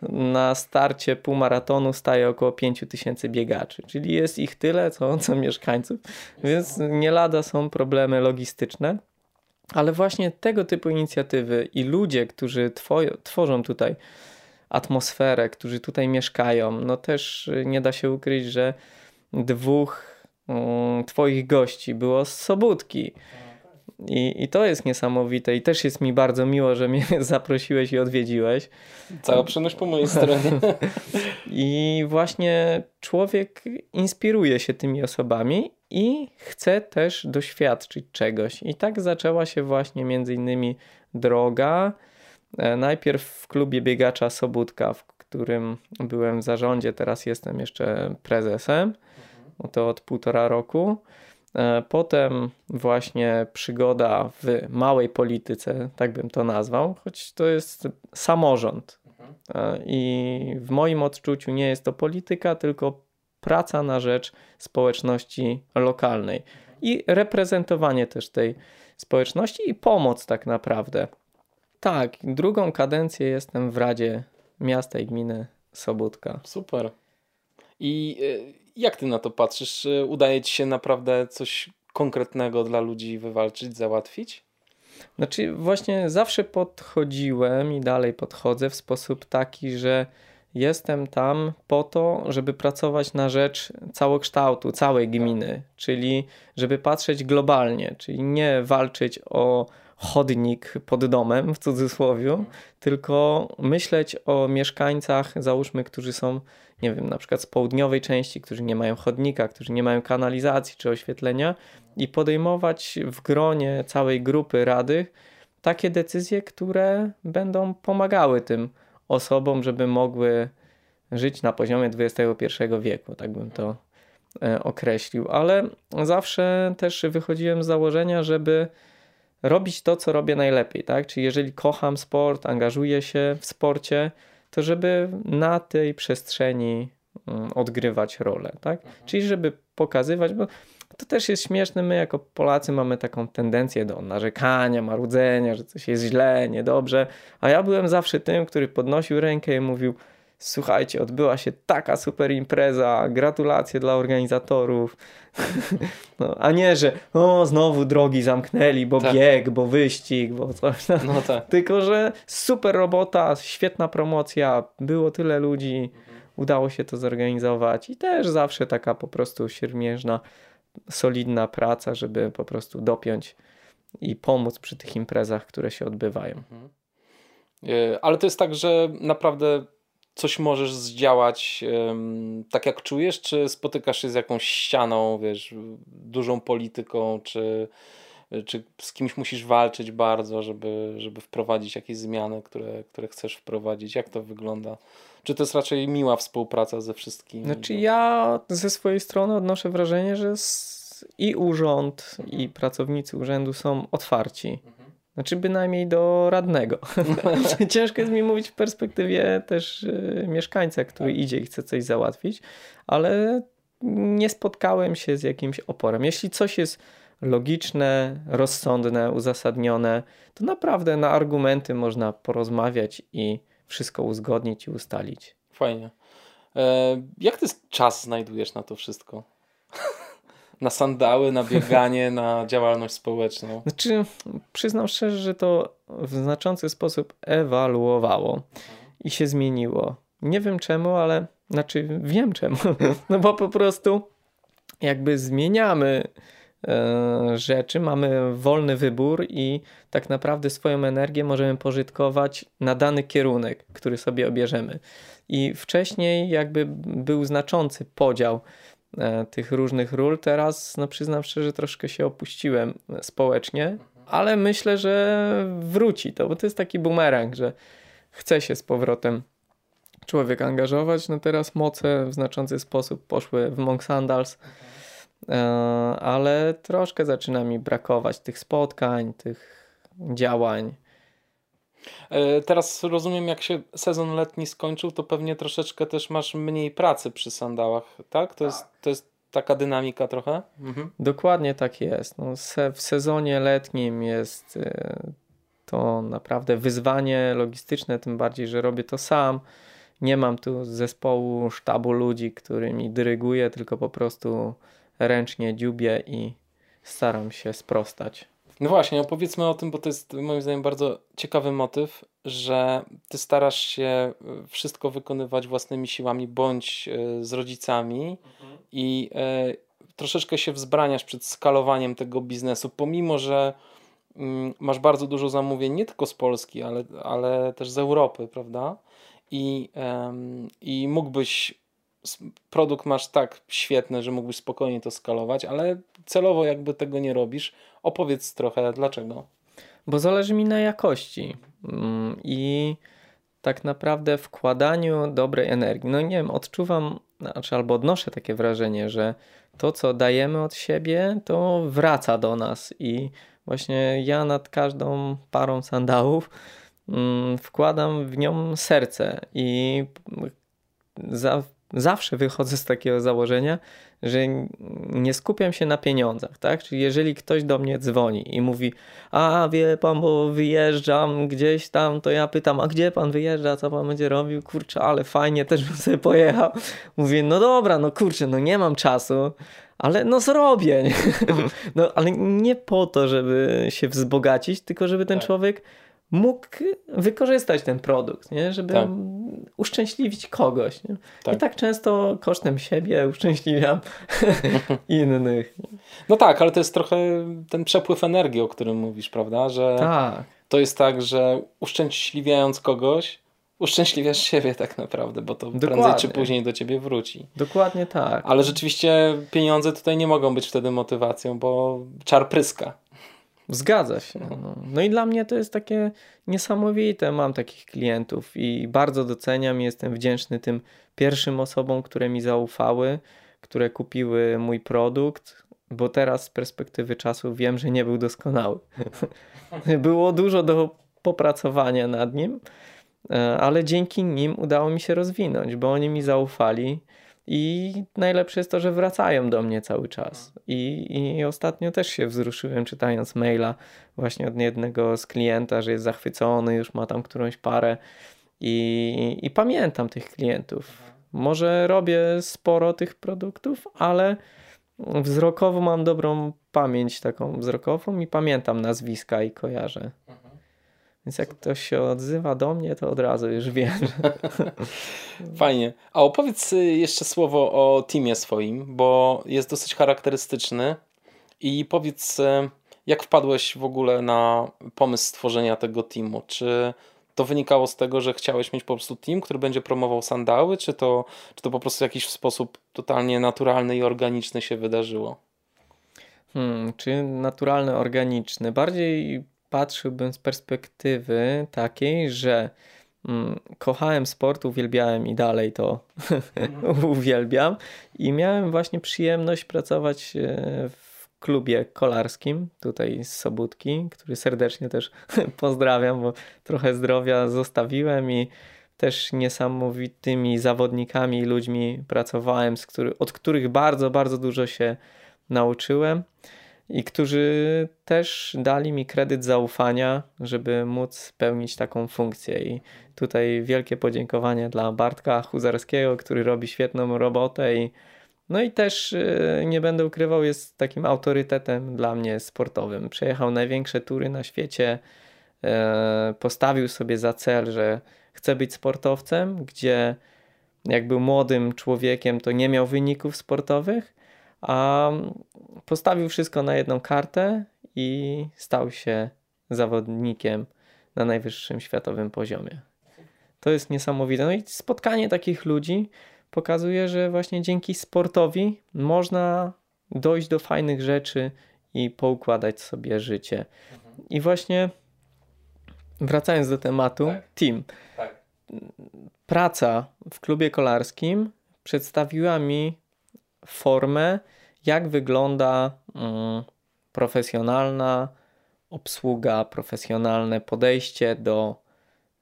na starcie półmaratonu staje około 5000 biegaczy, czyli jest ich tyle, co, co mieszkańców, więc nie lada są problemy logistyczne. Ale właśnie tego typu inicjatywy i ludzie, którzy tworzą tutaj atmosferę, którzy tutaj mieszkają, no też nie da się ukryć, że dwóch um, Twoich gości było z Sobótki. I, I to jest niesamowite i też jest mi bardzo miło, że mnie zaprosiłeś i odwiedziłeś. Cała przyjemność po mojej stronie. I właśnie człowiek inspiruje się tymi osobami i chce też doświadczyć czegoś. I tak zaczęła się właśnie między innymi droga. E, najpierw w klubie biegacza Sobótka, w którym byłem w zarządzie, teraz jestem jeszcze prezesem. To od półtora roku. E, potem właśnie przygoda w małej polityce, tak bym to nazwał, choć to jest samorząd. E, I w moim odczuciu nie jest to polityka, tylko praca na rzecz społeczności lokalnej i reprezentowanie też tej społeczności i pomoc tak naprawdę. Tak, drugą kadencję jestem w Radzie Miasta i Gminy Sobótka. Super. I e, jak ty na to patrzysz? Udaje ci się naprawdę coś konkretnego dla ludzi wywalczyć, załatwić? Znaczy, właśnie zawsze podchodziłem i dalej podchodzę w sposób taki, że jestem tam po to, żeby pracować na rzecz całokształtu, całej gminy, czyli żeby patrzeć globalnie, czyli nie walczyć o chodnik pod domem w cudzysłowie, tylko myśleć o mieszkańcach, załóżmy, którzy są nie wiem, na przykład z południowej części, którzy nie mają chodnika, którzy nie mają kanalizacji czy oświetlenia i podejmować w gronie całej grupy radych takie decyzje, które będą pomagały tym osobom, żeby mogły żyć na poziomie XXI wieku, tak bym to e, określił. Ale zawsze też wychodziłem z założenia, żeby robić to, co robię najlepiej, tak? Czyli jeżeli kocham sport, angażuję się w sporcie, to żeby na tej przestrzeni mm, odgrywać rolę, tak? Mhm. Czyli żeby pokazywać, bo to też jest śmieszne, my jako Polacy mamy taką tendencję do narzekania, marudzenia, że coś jest źle, niedobrze, a ja byłem zawsze tym, który podnosił rękę i mówił słuchajcie, odbyła się taka super impreza, gratulacje dla organizatorów. No, a nie, że o, znowu drogi zamknęli, bo tak. bieg, bo wyścig, bo coś. No tak. Tylko, że super robota, świetna promocja, było tyle ludzi, udało się to zorganizować i też zawsze taka po prostu siermierzna, solidna praca, żeby po prostu dopiąć i pomóc przy tych imprezach, które się odbywają. Mhm. E, ale to jest tak, że naprawdę coś możesz zdziałać um, tak jak czujesz, czy spotykasz się z jakąś ścianą, wiesz, dużą polityką, czy, czy z kimś musisz walczyć bardzo, żeby, żeby wprowadzić jakieś zmiany, które, które chcesz wprowadzić? Jak to wygląda? Czy to jest raczej miła współpraca ze wszystkimi? Znaczy ja ze swojej strony odnoszę wrażenie, że i urząd, i pracownicy urzędu są otwarci. Znaczy bynajmniej do radnego. Ciężko jest mi mówić w perspektywie też y, mieszkańca, który tak. idzie i chce coś załatwić, ale nie spotkałem się z jakimś oporem. Jeśli coś jest logiczne, rozsądne, uzasadnione, to naprawdę na argumenty można porozmawiać i wszystko uzgodnić i ustalić. Fajnie. E, jak ty czas znajdujesz na to wszystko? na sandały, na bieganie, na działalność społeczną? Znaczy, przyznam szczerze, że to w znaczący sposób ewaluowało i się zmieniło. Nie wiem czemu, ale Znaczy, wiem czemu. No bo po prostu jakby zmieniamy e, rzeczy, mamy wolny wybór i tak naprawdę swoją energię możemy pożytkować na dany kierunek, który sobie obierzemy. I wcześniej jakby był znaczący podział tych różnych ról. Teraz, no przyznam szczerze, troszkę się opuściłem społecznie, ale myślę, że wróci to, bo to jest taki bumerang, że chce się z powrotem człowiek angażować. No teraz moce w znaczący sposób poszły w Monk Sandals, e, ale troszkę zaczyna mi brakować tych spotkań, tych działań. E, teraz rozumiem, jak się sezon letni skończył, to pewnie troszeczkę też masz mniej pracy przy sandałach, tak? To, Jest, to jest taka dynamika trochę? Mhm. Dokładnie tak jest. No, se, w sezonie letnim jest y, to naprawdę wyzwanie logistyczne, tym bardziej, że robię to sam. Nie mam tu zespołu, sztabu ludzi, którymi dyryguję, tylko po prostu ręcznie dziubię i staram się sprostać. No właśnie, opowiedzmy o tym, bo to jest moim zdaniem bardzo ciekawy motyw, że ty starasz się e, wszystko wykonywać własnymi siłami bądź e, z rodzicami mhm. i e, troszeczkę się wzbraniasz przed skalowaniem tego biznesu, pomimo że mm, masz bardzo dużo zamówień nie tylko z Polski, ale, ale też z Europy, prawda? I, i mógłbyś produkt masz tak świetny, że mógłbyś spokojnie to skalować, ale celowo jakby tego nie robisz. Opowiedz trochę dlaczego. Bo zależy mi na jakości mm, i tak naprawdę wkładaniu dobrej energii. No nie wiem, odczuwam, znaczy albo odnoszę takie wrażenie, że to, co dajemy od siebie, to wraca do nas i właśnie ja nad każdą parą sandałów mm, wkładam w nią serce i za zawsze wychodzę z takiego założenia, że nie skupiam się na pieniądzach, tak? Czyli jeżeli ktoś do mnie dzwoni i mówi, a wie pan, bo wyjeżdżam gdzieś tam, to ja pytam, a gdzie pan wyjeżdża, co pan będzie robił? Kurczę, ale fajnie, też bym sobie pojechał. Mówię, no dobra, no kurczę, no nie mam czasu, ale no zrobię. No ale nie po to, żeby się wzbogacić, tylko żeby ten tak. człowiek mógł wykorzystać ten produkt, nie? żeby tak. uszczęśliwić kogoś. Nie? Tak. I tak często kosztem siebie uszczęśliwiam innych. No tak, ale to jest trochę ten przepływ energii, o którym mówisz, prawda? Że tak. to jest tak, że uszczęśliwiając kogoś, uszczęśliwiasz siebie tak naprawdę, bo to Dokładnie. prędzej czy później do ciebie wróci. Dokładnie tak. Ale rzeczywiście pieniądze tutaj nie mogą być wtedy motywacją, bo czar pryska. Zgadza się. No. no. i dla mnie to jest takie niesamowite. Mam takich klientów i bardzo doceniam. Jestem wdzięczny tym pierwszym osobom, które mi zaufały, które kupiły mój produkt, bo teraz z perspektywy czasu wiem, że nie był doskonały. Było dużo do popracowania nad nim, e, ale dzięki nim udało mi się rozwinąć, bo oni mi zaufali i najlepsze jest to, że wracają do mnie cały czas. I, I ostatnio też się wzruszyłem czytając maila właśnie od jednego z klienta, że jest zachwycony, już ma tam którąś parę. I, i pamiętam tych klientów. Może robię sporo tych produktów, ale wzrokowo mam dobrą pamięć taką wzrokową i pamiętam nazwiska i kojarzę. Więc jak ktoś się odzywa do mnie, to od razu już wiem. Fajnie. A opowiedz y, jeszcze słowo o teamie swoim, bo jest dosyć charakterystyczny. I powiedz, y, jak wpadłeś w ogóle na pomysł stworzenia tego teamu? Czy to wynikało z tego, że chciałeś mieć po prostu team, który będzie promował sandały, czy to, czy to po prostu w jakiś sposób totalnie naturalny i organiczny się wydarzyło? Hmm, czy naturalny, organiczny? Bardziej patrzyłbym z perspektywy takiej, że mm, kochałem sport, uwielbiałem i dalej to uwielbiam. I miałem właśnie przyjemność pracować e, w klubie kolarskim tutaj z Sobótki, który serdecznie też pozdrawiam, bo trochę zdrowia zostawiłem i też niesamowitymi zawodnikami i ludźmi pracowałem, z który, od których bardzo, bardzo dużo się nauczyłem i którzy też dali mi kredyt zaufania, żeby móc pełnić taką funkcję. I tutaj wielkie podziękowanie dla Bartka Huzarskiego, który robi świetną robotę i no i też y, nie będę ukrywał, jest takim autorytetem dla mnie sportowym. Przejechał największe tury na świecie, e, postawił sobie za cel, że chce być sportowcem, gdzie jak był młodym człowiekiem, to nie miał wyników sportowych, a postawił wszystko na jedną kartę i stał się zawodnikiem na najwyższym światowym poziomie. To jest niesamowite. No i spotkanie takich ludzi pokazuje, że właśnie dzięki sportowi można dojść do fajnych rzeczy i poukładać sobie życie. I właśnie wracając do tematu, Tak. team. Tak. Praca w klubie kolarskim przedstawiła mi formę, jak wygląda mm, profesjonalna obsługa, profesjonalne podejście do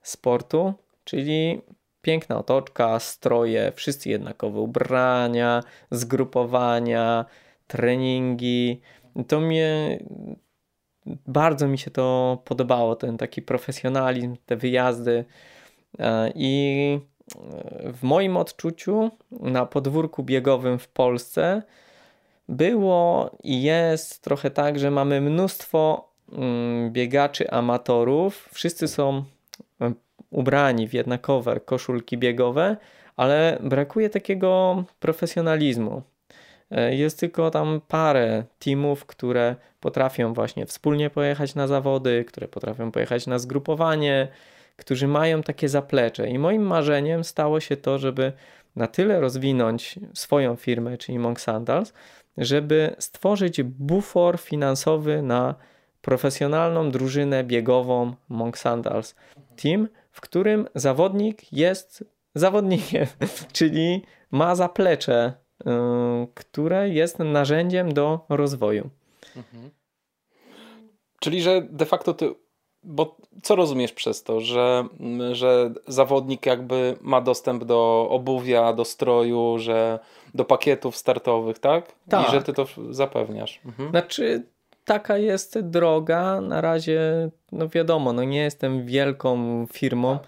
sportu, czyli piękna otoczka, stroje, wszyscy jednakowe ubrania, zgrupowania, treningi. To mnie bardzo mi się to podobało, ten taki profesjonalizm, te wyjazdy. E, I w moim odczuciu na podwórku biegowym w Polsce było i jest trochę tak, że mamy mnóstwo mm, biegaczy amatorów. Wszyscy są ubrani w jednakowe koszulki biegowe, ale brakuje takiego profesjonalizmu. E, Jest tylko tam parę teamów, które potrafią właśnie wspólnie pojechać na zawody, które potrafią pojechać na zgrupowanie, którzy mają takie zaplecze. I moim marzeniem stało się to, żeby na tyle rozwinąć swoją firmę, czyli Monk Sandals, żeby stworzyć bufor finansowy na profesjonalną drużynę biegową Monk Sandals Team, w którym zawodnik jest zawodnikiem, czyli ma zaplecze, yy, które jest narzędziem do rozwoju. Mhm. Czyli, że de facto ty, bo co rozumiesz przez to, że, że zawodnik jakby ma dostęp do obuwia, do stroju, że do pakietów startowych, tak? Tak. I że ty to zapewniasz. Mhm. Znaczy, taka jest droga. Na razie, no wiadomo, no nie jestem wielką firmą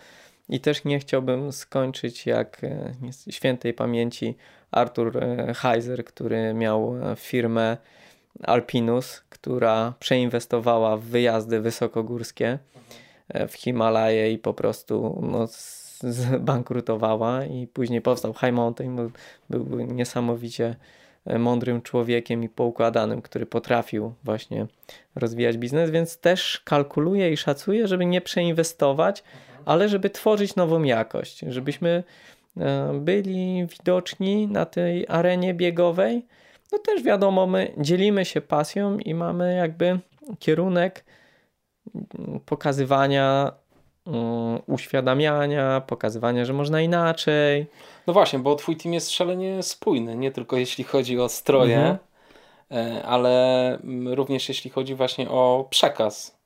i też nie chciałbym skończyć jak e, świętej pamięci Artur e, Heiser, który miał e, firmę Alpinus, która przeinwestowała w wyjazdy wysokogórskie e, w Himalaje i po prostu no, zbankrutowała i później powstał High Mountain, bo był niesamowicie e, mądrym człowiekiem i poukładanym, który potrafił właśnie rozwijać biznes, więc też kalkuluję i szacuję, żeby nie przeinwestować, ale żeby tworzyć nową jakość, żebyśmy e, byli widoczni na tej arenie biegowej. No też wiadomo, my dzielimy się pasją i mamy jakby kierunek mm, pokazywania, mm, uświadamiania, pokazywania, że można inaczej. No właśnie, bo twój team jest szalenie spójny, nie tylko jeśli chodzi o stroje, Mhm. e, ale mm, również jeśli chodzi właśnie o przekaz.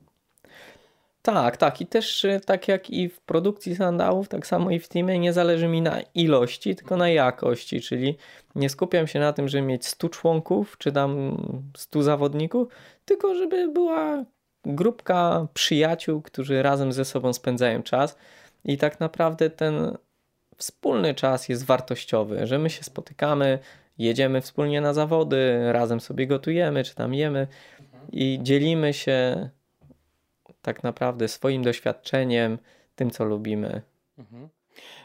Tak, tak. I też y, tak jak i w produkcji sandałów, tak samo i w teamie nie zależy mi na ilości, tylko na jakości, czyli nie skupiam się na tym, żeby mieć 100 członków, czy tam 100 zawodników, tylko żeby była grupka przyjaciół, którzy razem ze sobą spędzają czas i tak naprawdę ten wspólny czas jest wartościowy, że my się spotykamy, jedziemy wspólnie na zawody, razem sobie gotujemy, czy tam jemy i dzielimy się tak naprawdę swoim doświadczeniem, tym co lubimy. Mhm.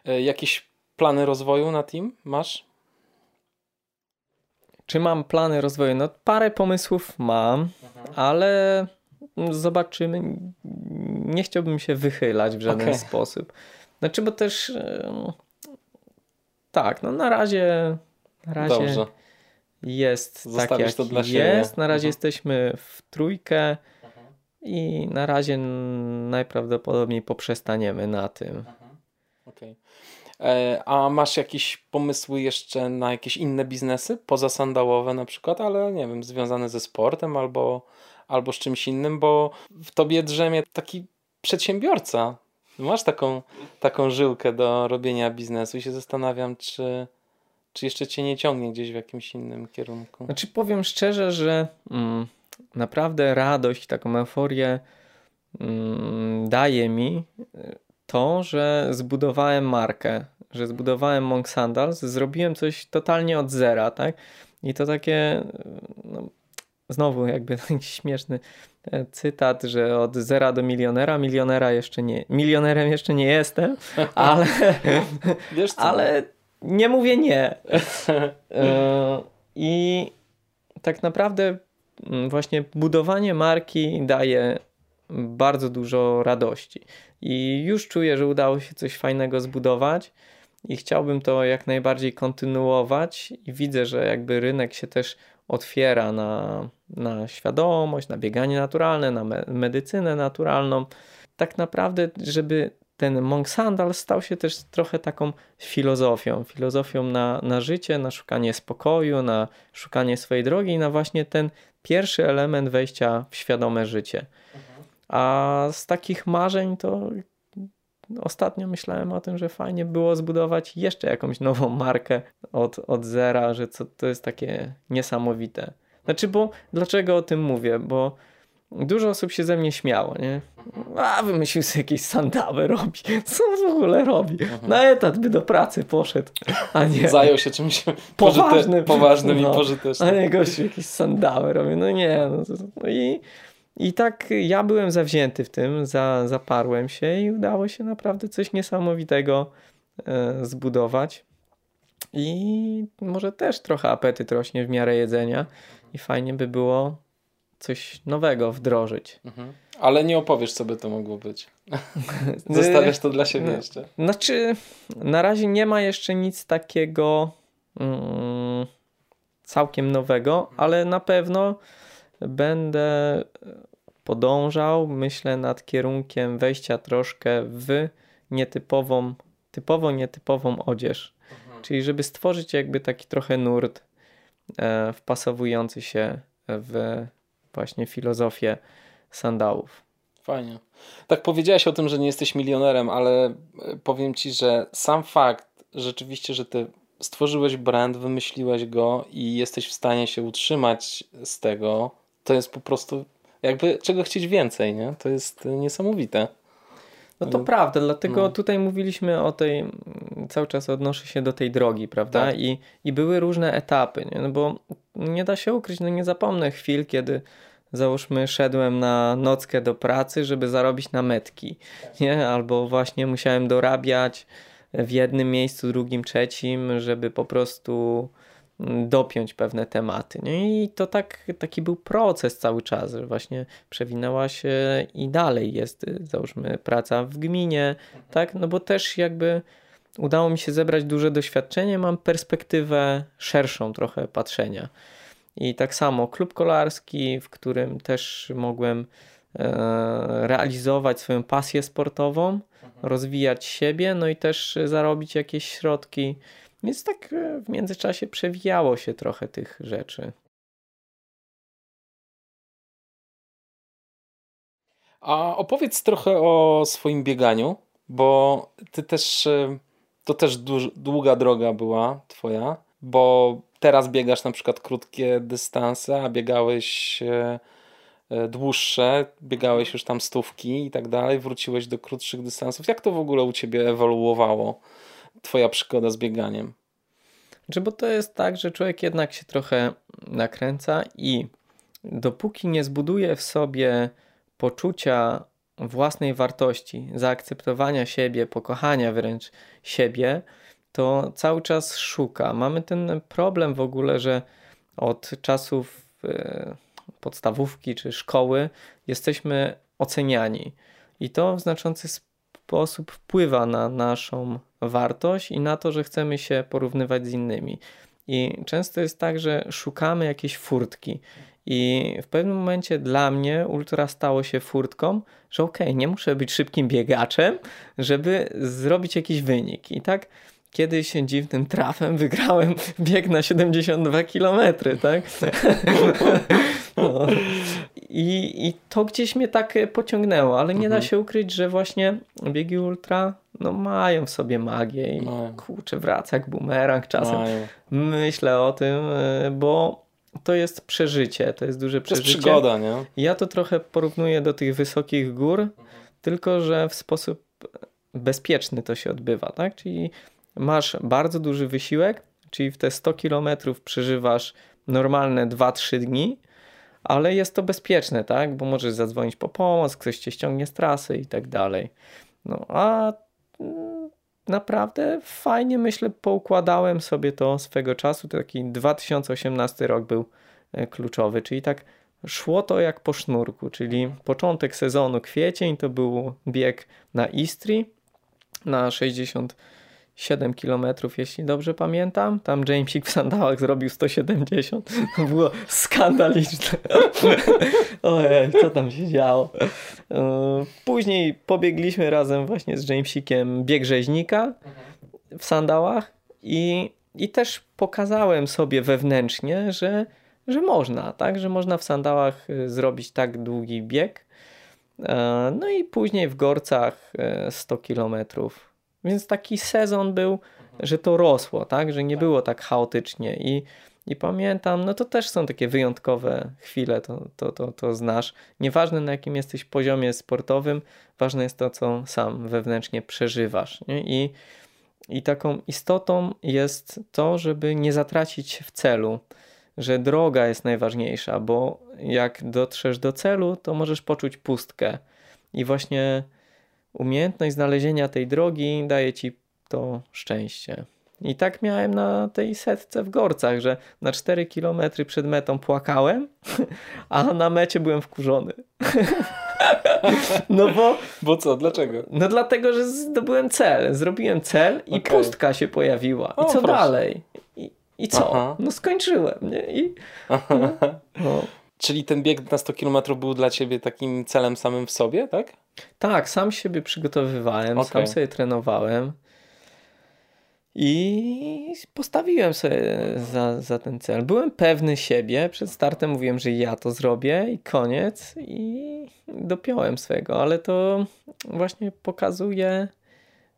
E, Jakieś plany rozwoju na team masz? Czy mam plany rozwoju? No parę pomysłów mam, ale zobaczymy. Nie chciałbym się wychylać w żaden Okej. sposób. Znaczy, bo też tak, no na razie na razie Dobrze. jest tak Zostawisz to dla siebie. jest. Na razie Mhm. jesteśmy w trójkę i na razie najprawdopodobniej poprzestaniemy na tym. Okej. E, A masz jakieś pomysły jeszcze na jakieś inne biznesy poza sandałowe na przykład, ale nie wiem, związane ze sportem albo, albo z czymś innym, bo w tobie drzemie taki przedsiębiorca. Masz taką, taką żyłkę do robienia biznesu i się zastanawiam, czy, czy jeszcze cię nie ciągnie gdzieś w jakimś innym kierunku. Znaczy powiem szczerze, że mm, naprawdę radość, taką euforię mm, daje mi to, że zbudowałem markę, że zbudowałem Monk Sandals, zrobiłem coś totalnie od zera, tak? I to takie, no, znowu jakby taki śmieszny e, cytat, że od zera do milionera, milionera jeszcze nie, milionerem jeszcze nie jestem, ale Wiesz co? ale nie mówię nie. E, I tak naprawdę mm, właśnie budowanie marki daje bardzo dużo radości. I już czuję, że udało się coś fajnego zbudować i chciałbym to jak najbardziej kontynuować i widzę, że jakby rynek się też otwiera na, na świadomość, na bieganie naturalne, na me medycynę naturalną. Tak naprawdę, żeby ten Monk Sandal stał się też trochę taką filozofią, filozofią na, na życie, na szukanie spokoju, na szukanie swojej drogi i na właśnie ten pierwszy element wejścia w świadome życie. A z takich marzeń to ostatnio myślałem o tym, że fajnie było zbudować jeszcze jakąś nową markę od, od zera, że co, to jest takie niesamowite. Znaczy, bo dlaczego o tym mówię? Bo dużo osób się ze mnie śmiało, nie? A, wymyślił sobie jakieś sandały robi. Co w ogóle robi? Mhm. Na etat by do pracy poszedł, a nie. Zajął się czymś poważnym, poważnym no, i pożytecznym. A nie gościu jakieś sandały robi. No nie, no, no i i tak ja byłem zawzięty w tym, za, zaparłem się i udało się naprawdę coś niesamowitego e, zbudować. I może też trochę apetyt rośnie w miarę jedzenia i fajnie by było coś nowego wdrożyć. Mhm. Ale nie opowiesz, co by to mogło być. Zostawiasz to dla siebie no, jeszcze. Znaczy, na razie nie ma jeszcze nic takiego mm, całkiem nowego, ale na pewno będę podążał, myślę, nad kierunkiem wejścia troszkę w nietypową, typowo nietypową odzież. Mhm. Czyli żeby stworzyć jakby taki trochę nurt e, wpasowujący się w właśnie filozofię sandałów. Fajnie. Tak powiedziałeś o tym, że nie jesteś milionerem, ale e, powiem ci, że sam fakt rzeczywiście, że ty stworzyłeś brand, wymyśliłeś go i jesteś w stanie się utrzymać z tego, to jest po prostu jakby czego chcieć więcej, nie? To jest niesamowite. No to prawda, dlatego no. tutaj mówiliśmy o tej, cały czas odnoszę się do tej drogi, prawda? Tak. I, I były różne etapy, nie? No bo nie da się ukryć, no nie zapomnę chwil, kiedy załóżmy szedłem na nockę do pracy, żeby zarobić na metki, nie? Albo właśnie musiałem dorabiać w jednym miejscu, drugim, trzecim, żeby po prostu dopiąć pewne tematy. Nie? I to tak, taki był proces cały czas, że właśnie przewinęła się i dalej jest, załóżmy, praca w gminie, tak? No bo też jakby udało mi się zebrać duże doświadczenie, mam perspektywę szerszą trochę patrzenia. I tak samo klub kolarski, w którym też mogłem e, realizować swoją pasję sportową, mhm. rozwijać siebie, no i też zarobić jakieś środki więc tak e, w międzyczasie przewijało się trochę tych rzeczy. A opowiedz trochę o swoim bieganiu, bo ty też, e, to też długa droga była twoja, bo teraz biegasz na przykład krótkie dystanse, a biegałeś e, dłuższe, biegałeś już tam stówki i tak dalej, wróciłeś do krótszych dystansów. Jak to w ogóle u ciebie ewoluowało? Twoja przygoda z bieganiem? Czy bo to jest tak, że człowiek jednak się trochę nakręca i dopóki nie zbuduje w sobie poczucia własnej wartości, zaakceptowania siebie, pokochania wręcz siebie, to cały czas szuka. Mamy ten problem w ogóle, że od czasów e, podstawówki czy szkoły jesteśmy oceniani. I to w znaczący sposób wpływa na naszą wartość i na to, że chcemy się porównywać z innymi. I często jest tak, że szukamy jakiejś furtki. I w pewnym momencie dla mnie ultra stało się furtką, że okej, okay, nie muszę być szybkim biegaczem, żeby zrobić jakiś wynik. I tak kiedyś dziwnym trafem wygrałem bieg na 72 km, tak? No. I, I to gdzieś mnie tak pociągnęło, ale nie mhm. da się ukryć, że właśnie biegi ultra no mają w sobie magię i mają. kurczę, wraca jak bumerang czasem. Mają. Myślę o tym, y, bo to jest przeżycie, to jest duże przeżycie. To jest przygoda, nie? Ja to trochę porównuję do tych wysokich gór, mhm. tylko że w sposób bezpieczny to się odbywa, tak? Czyli masz bardzo duży wysiłek, czyli w te 100 km przeżywasz normalne 2-3 dni, ale jest to bezpieczne, tak? Bo możesz zadzwonić po pomoc, ktoś cię ściągnie z trasy i tak dalej. No a naprawdę fajnie, myślę, poukładałem sobie to swego czasu. Taki 2018 rok był e, kluczowy, czyli tak szło to jak po sznurku, czyli początek sezonu kwiecień to był bieg na Istri na 60 7 km, jeśli dobrze pamiętam. Tam Jamesik w sandałach zrobił 170. To było skandaliczne. Ojej, co tam się działo. E, później pobiegliśmy razem właśnie z Jamesikiem bieg rzeźnika w sandałach i, i też pokazałem sobie wewnętrznie, że, że można, tak? Że można w sandałach e, zrobić tak długi bieg. E, no i później w Gorcach 100 kilometrów więc taki sezon był, że to rosło, tak? Że nie było tak chaotycznie i, i pamiętam, no to też są takie wyjątkowe chwile, to, to, to, to znasz. Nieważne na jakim jesteś poziomie sportowym, ważne jest to, co sam wewnętrznie przeżywasz. Nie? I, I taką istotą jest to, żeby nie zatracić w celu, że droga jest najważniejsza, bo jak dotrzesz do celu, to możesz poczuć pustkę. I właśnie umiejętność znalezienia tej drogi daje ci to szczęście. I tak miałem na tej setce w Gorcach, że na 4 km przed metą płakałem, a na mecie byłem wkurzony. No bo... Bo co? Dlaczego? No dlatego, że zdobyłem cel. Zrobiłem cel i okay. pustka się pojawiła. I o, co proszę. dalej? I, I, co? Aha. No skończyłem, nie? I, no, no. Czyli ten bieg na 100 km był dla ciebie takim celem samym w sobie, tak? Tak, sam siebie przygotowywałem, okay. sam sobie trenowałem. I postawiłem sobie za, za ten cel. Byłem pewny siebie. Przed startem mówiłem, że ja to zrobię i koniec. I dopiąłem swego, ale to właśnie pokazuje,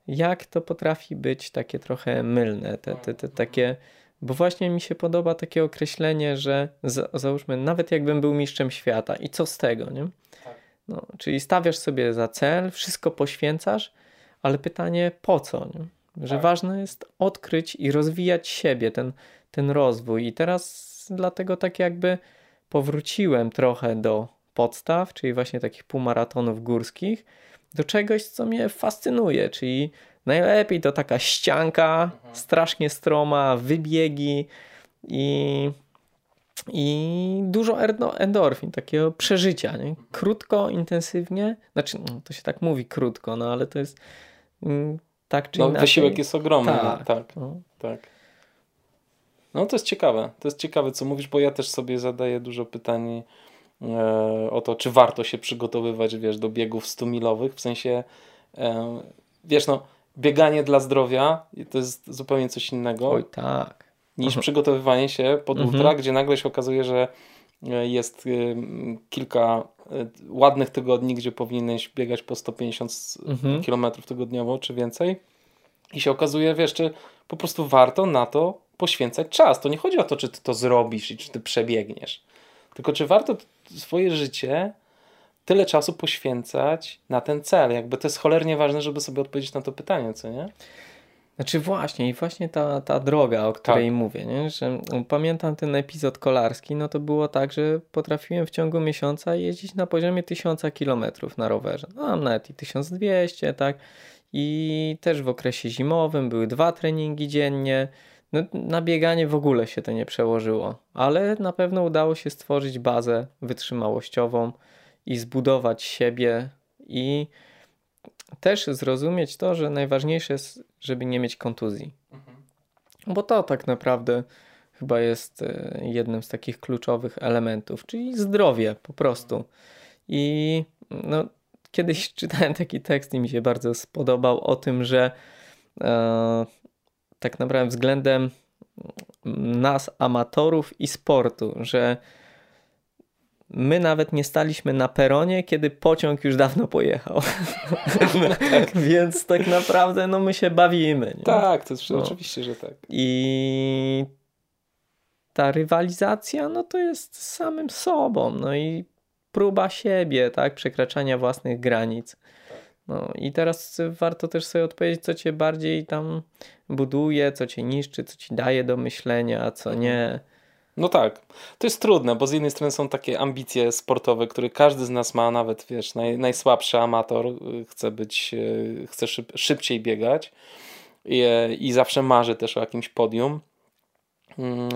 jak to potrafi być takie trochę mylne. Te, te, te takie bo właśnie mi się podoba takie określenie, że za, załóżmy, nawet jakbym był mistrzem świata i co z tego, nie? Tak. No, czyli stawiasz sobie za cel, wszystko poświęcasz, ale pytanie po co, nie? Że tak. ważne jest odkryć i rozwijać siebie, ten, ten rozwój. I teraz dlatego tak jakby powróciłem trochę do podstaw, czyli właśnie takich półmaratonów górskich, do czegoś, co mnie fascynuje, czyli Najlepiej to taka ścianka, mhm. strasznie stroma, wybiegi i, i dużo endorfin, takiego przeżycia. Nie? Mhm. Krótko, intensywnie, znaczy no, to się tak mówi krótko, no ale to jest mm, tak czy no, inaczej. Wysiłek jest ogromny. Tak. Tak, no. tak. No to jest ciekawe. To jest ciekawe, co mówisz, bo ja też sobie zadaję dużo pytań e, o to, czy warto się przygotowywać, wiesz, do biegów 100-milowych, w sensie, e, wiesz, no bieganie dla zdrowia to jest zupełnie coś innego. Oj, tak. Niż mhm. przygotowywanie się pod mhm. ultra, gdzie nagle się okazuje, że e, jest e, kilka e, ładnych tygodni, gdzie powinieneś biegać po 150 mhm. km tygodniowo czy więcej. I się okazuje, wiesz, czy po prostu warto na to poświęcać czas. To nie chodzi o to, czy ty to zrobisz i czy ty przebiegniesz. Tylko czy warto swoje życie tyle czasu poświęcać na ten cel. Jakby to jest cholernie ważne, żeby sobie odpowiedzieć na to pytanie, co nie? Znaczy właśnie i właśnie ta, ta droga, o której tak. mówię, nie? że pamiętam ten epizod kolarski, no to było tak, że potrafiłem w ciągu miesiąca jeździć na poziomie 1000 km na rowerze, no nawet i 1200, tak, i też w okresie zimowym były dwa treningi dziennie, no, na bieganie w ogóle się to nie przełożyło, ale na pewno udało się stworzyć bazę wytrzymałościową, i zbudować siebie i też zrozumieć to, że najważniejsze jest, żeby nie mieć kontuzji. Mhm. Bo to tak naprawdę chyba jest e, jednym z takich kluczowych elementów, czyli zdrowie po prostu. I no, kiedyś czytałem taki tekst i mi się bardzo spodobał o tym, że e, tak naprawdę względem nas, amatorów i sportu, że my nawet nie staliśmy na peronie, kiedy pociąg już dawno pojechał. tak. Więc tak naprawdę no my się bawimy. Nie? Tak, to no. oczywiście, że tak. I ta rywalizacja, no to jest samym sobą, no i próba siebie, tak, przekraczania własnych granic. No i teraz warto też sobie odpowiedzieć, co cię bardziej tam buduje, co cię niszczy, co ci daje do myślenia, a co nie. No tak, to jest trudne, bo z jednej strony są takie ambicje sportowe, które każdy z nas ma, nawet wiesz, naj, najsłabszy amator y, chce być, y, chce szyb, szybciej biegać, i, i zawsze marzy też o jakimś podium. Mm,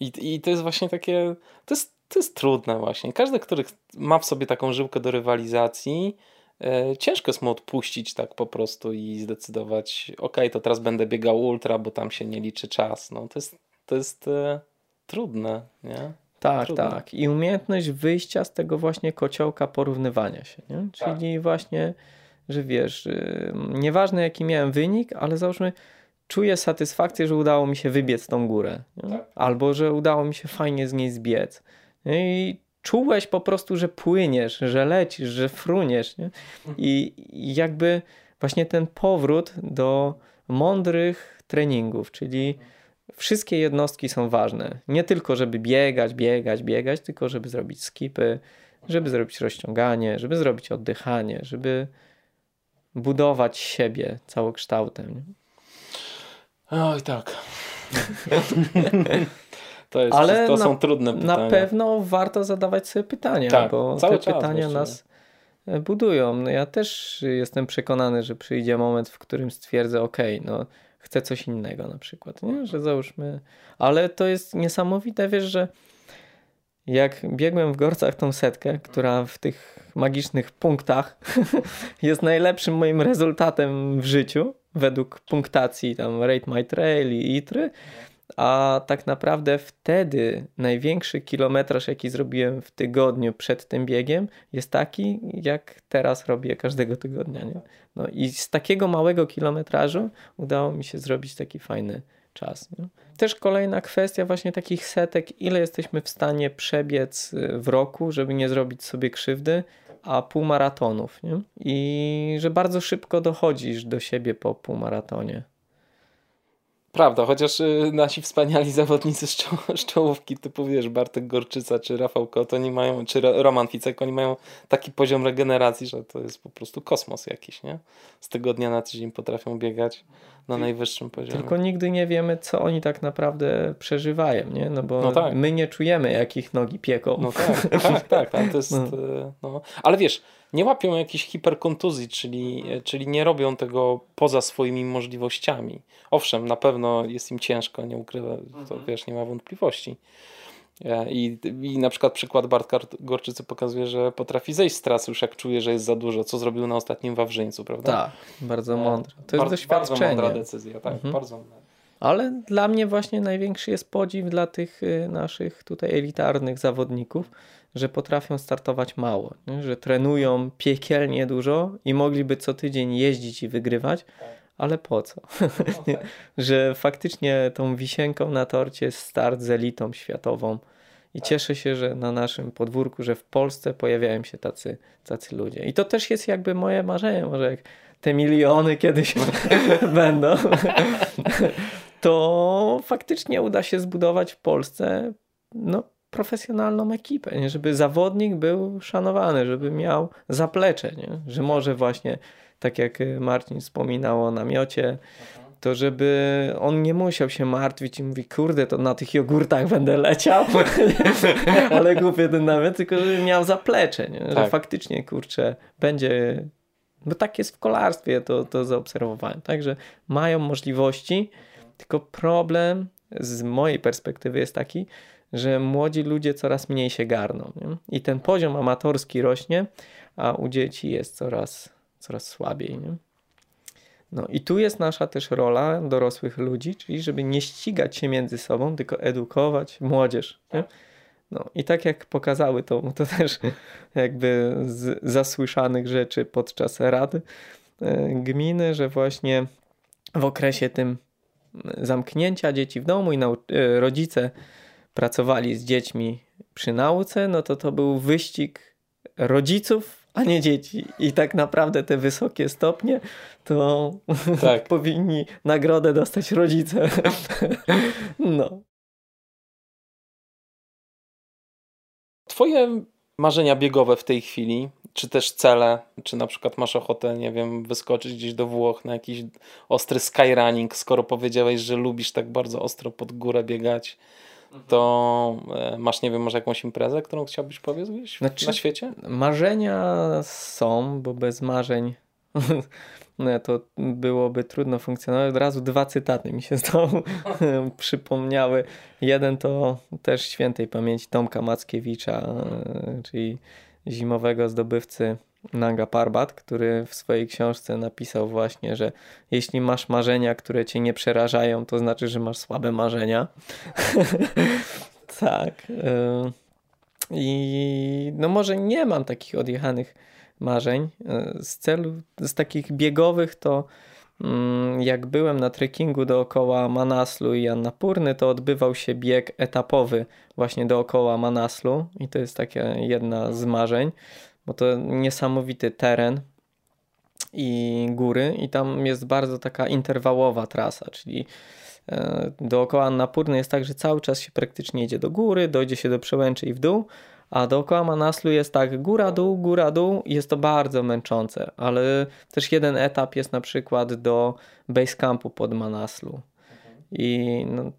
I, I to jest właśnie takie, to jest, to jest trudne właśnie. Każdy, który ma w sobie taką żyłkę do rywalizacji, e, ciężko jest mu odpuścić tak po prostu i zdecydować, ok, to teraz będę biegał ultra, bo tam się nie liczy czas. No to jest, to jest e, trudne, nie? Tak, Trudne. tak. I umiejętność wyjścia z tego właśnie kociołka porównywania się, nie? Czyli tak. właśnie, że wiesz, yy, nieważne jaki miałem wynik, ale załóżmy, czuję satysfakcję, że udało mi się wybiec tą górę. Tak. Albo, że udało mi się fajnie z niej zbiec. I czułeś po prostu, że płyniesz, że lecisz, że fruniesz. Nie? Mhm. I jakby właśnie ten powrót do mądrych treningów, czyli wszystkie jednostki są ważne. Nie tylko, żeby biegać, biegać, biegać, tylko żeby zrobić skipy, żeby zrobić rozciąganie, żeby zrobić oddychanie, żeby budować siebie całokształtem. Nie? Oj, tak. to, jest, Ale to na, są trudne pytania. Na pewno warto zadawać sobie pytania, tak, bo te pytania nas e, budują. No ja też jestem przekonany, że przyjdzie moment, w którym stwierdzę, ok, no chcę coś innego na przykład, nie? że załóżmy, ale to jest niesamowite, wiesz, że jak biegłem w Gorcach tą setkę, która w tych magicznych punktach jest najlepszym moim rezultatem w życiu, według punktacji tam Rate My Trail i ITRY, a tak naprawdę wtedy największy kilometraż, jaki zrobiłem w tygodniu przed tym biegiem, jest taki, jak teraz robię każdego tygodnia. Nie? No i z takiego małego kilometrażu udało mi się zrobić taki fajny czas. Nie? Też kolejna kwestia właśnie takich setek, ile jesteśmy w stanie przebiec y, w roku, żeby nie zrobić sobie krzywdy, a półmaratonów. Nie? I że bardzo szybko dochodzisz do siebie po półmaratonie. Prawda, chociaż y, nasi wspaniali zawodnicy z, czo z czołówki, typu wiesz, Bartek Gorczyca czy Rafał Kot, oni mają, czy Roman Ficek, oni mają taki poziom regeneracji, że to jest po prostu kosmos jakiś, nie? Z tygodnia na tydzień potrafią biegać na najwyższym poziomie. Tylko nigdy nie wiemy, co oni tak naprawdę przeżywają, nie? No bo no tak. my nie czujemy, jak ich nogi pieką. No tak, tak, tak, tak to jest, no. E, no. Ale wiesz, nie łapią jakiejś hiperkontuzji, czyli, czyli nie robią tego poza swoimi możliwościami. Owszem, na pewno jest im ciężko, nie ukrywa, to mhm. wiesz, nie ma wątpliwości. E, I, I na przykład przykład Bartka Gorczycy pokazuje, że potrafi zejść z trasy już jak czuje, że jest za dużo, co zrobił na ostatnim Wawrzyńcu, prawda? Tak, bardzo e, mądre. To jest Bar doświadczenie. Bardzo mądra decyzja, tak, mhm. bardzo mądra. Ale dla mnie właśnie największy jest podziw dla tych y, naszych tutaj elitarnych zawodników, że potrafią startować mało, nie? że trenują piekielnie dużo i mogliby co tydzień jeździć i wygrywać, ale po co? No tak. że faktycznie tą wisienką na torcie jest start z elitą światową. I tak. cieszę się, że na naszym podwórku, że w Polsce pojawiają się tacy, tacy ludzie. I to też jest jakby moje marzenie, może jak te miliony kiedyś będą, to faktycznie uda się zbudować w Polsce no, profesjonalną ekipę, nie? żeby zawodnik był szanowany, żeby miał zaplecze, nie? że może właśnie, tak jak Marcin wspominał o namiocie, to żeby on nie musiał się martwić i mówi, kurde, to na tych jogurtach będę leciał, ale głupie ten namiot, tylko żeby miał zaplecze, nie? że tak. faktycznie, kurczę, będzie, bo tak jest w kolarstwie, to, to zaobserwowałem, także mają możliwości, tylko problem z mojej perspektywy jest taki, że młodzi ludzie coraz mniej się garną. Nie? I ten poziom amatorski rośnie, a u dzieci jest coraz, coraz słabiej. Nie? No i tu jest nasza też rola dorosłych ludzi, czyli żeby nie ścigać się między sobą, tylko edukować młodzież. Nie? No i tak jak pokazały to, to też jakby z zasłyszanych rzeczy podczas rady e, gminy, że właśnie w okresie tym zamknięcia dzieci w domu i e, rodzice pracowali z dziećmi przy nauce, no to to był wyścig rodziców, a nie dzieci. I tak naprawdę te wysokie stopnie to tak. powinni nagrodę dostać rodzice. no. Twoje marzenia biegowe w tej chwili, czy też cele, czy na przykład masz ochotę, nie wiem, wyskoczyć gdzieś do Włoch na jakiś ostry skyrunning, skoro powiedziałeś, że lubisz tak bardzo ostro pod górę biegać, to e, masz, nie wiem, może jakąś imprezę, którą chciałbyś powiedzieć znaczy, na świecie? Marzenia są, bo bez marzeń no, to byłoby trudno funkcjonować. Od razu dwa cytaty mi się znowu przypomniały. Jeden to też świętej pamięci Tomka Mackiewicza, e, czyli zimowego zdobywcy Nanga Parbat, który w swojej książce napisał właśnie, że jeśli masz marzenia, które cię nie przerażają, to znaczy, że masz słabe marzenia. tak. E, I no może nie mam takich odjechanych marzeń. E, z celu, z takich biegowych to mm, jak byłem na trekkingu dookoła Manaslu i Annapurny, to odbywał się bieg etapowy właśnie dookoła Manaslu i to jest taka jedna z marzeń, bo to niesamowity teren i góry i tam jest bardzo taka interwałowa trasa, czyli e, dookoła Annapurny jest tak, że cały czas się praktycznie idzie do góry, dojdzie się do przełęczy i w dół, a dookoła Manaslu jest tak góra-dół, góra-dół i jest to bardzo męczące, ale też jeden etap jest na przykład do campu pod Manaslu. I no,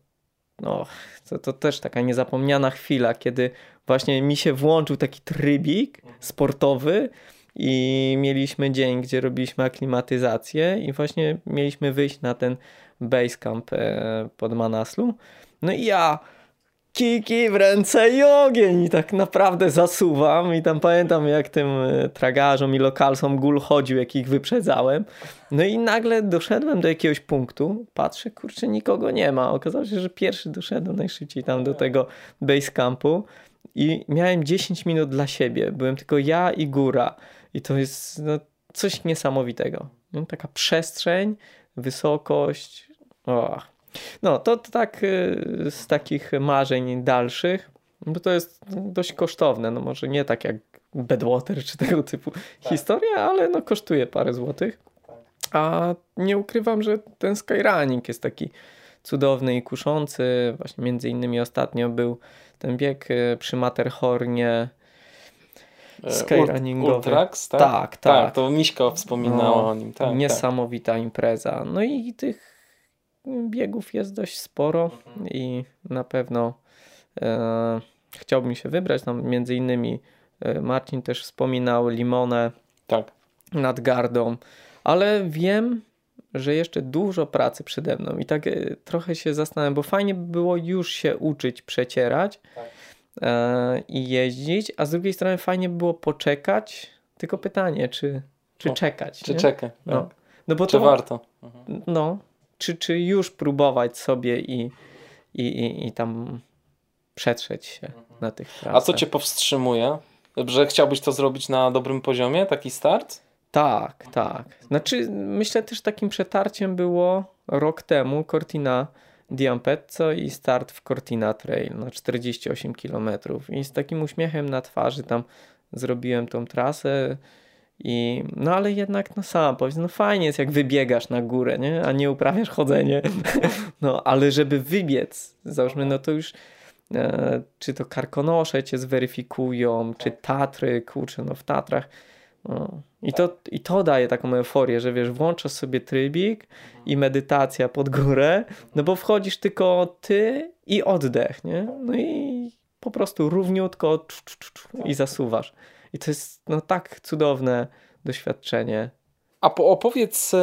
no, to, to też taka niezapomniana chwila, kiedy właśnie mi się włączył taki trybik sportowy i mieliśmy dzień, gdzie robiliśmy aklimatyzację i właśnie mieliśmy wyjść na ten basecamp e, pod Manaslu. No i ja kiki w ręce i ogień i tak naprawdę zasuwam i tam pamiętam jak tym e, tragarzom i lokalsom gul chodził, jak ich wyprzedzałem. No i nagle doszedłem do jakiegoś punktu, patrzę, kurczę, nikogo nie ma. Okazało się, że pierwszy doszedłem najszybciej tam do tego base campu i miałem 10 minut dla siebie. Byłem tylko ja i góra i to jest no, coś niesamowitego. Taka przestrzeń, wysokość, oh no, to, tak y, z takich marzeń dalszych, bo to jest dość kosztowne, no może nie tak jak Bedwater czy tego typu tak. historia, ale no kosztuje parę złotych. A nie ukrywam, że ten skyrunning jest taki cudowny i kuszący. Właśnie między innymi ostatnio był ten bieg y, przy Matterhornie e, skyrunningowy. Ultrax, tak? Tak, tak. tak to Miśko wspominała no, o nim. Tak, niesamowita tak. impreza. No i tych biegów jest dość sporo mhm. i na pewno e, chciałbym się wybrać. Tam między innymi e, Marcin też wspominał Limonę tak. nad Gardą, ale wiem, że jeszcze dużo pracy przede mną i tak e, trochę się zastanawiam, bo fajnie by było już się uczyć przecierać tak. e, i jeździć, a z drugiej strony fajnie by było poczekać, tylko pytanie, czy, czy czekać. Czy czekać, no. Tak. No bo czy to, warto? Mhm. No, czy, czy już próbować sobie i, i, i, i tam przetrzeć się mhm. na tych trasach. A co cię powstrzymuje? Że chciałbyś to zrobić na dobrym poziomie, taki start? Tak, tak. Znaczy, myślę też takim przetarciem było rok temu Cortina Diampezzo i start w Cortina Trail na 48 km. I z takim uśmiechem na twarzy tam zrobiłem tą trasę. I, no ale jednak no sam powiedz, no fajnie jest jak wybiegasz na górę, nie? a nie uprawiasz chodzenie. No ale żeby wybiec, załóżmy, no to już e, czy to karkonosze cię zweryfikują, czy Tatry, kurczę, no w Tatrach. No. I, to, I to daje taką euforię, że wiesz, włączasz sobie trybik i medytacja pod górę, no bo wchodzisz tylko ty i oddech, nie? No i po prostu równiutko i zasuwasz. I to jest no tak cudowne doświadczenie. A po, opowiedz,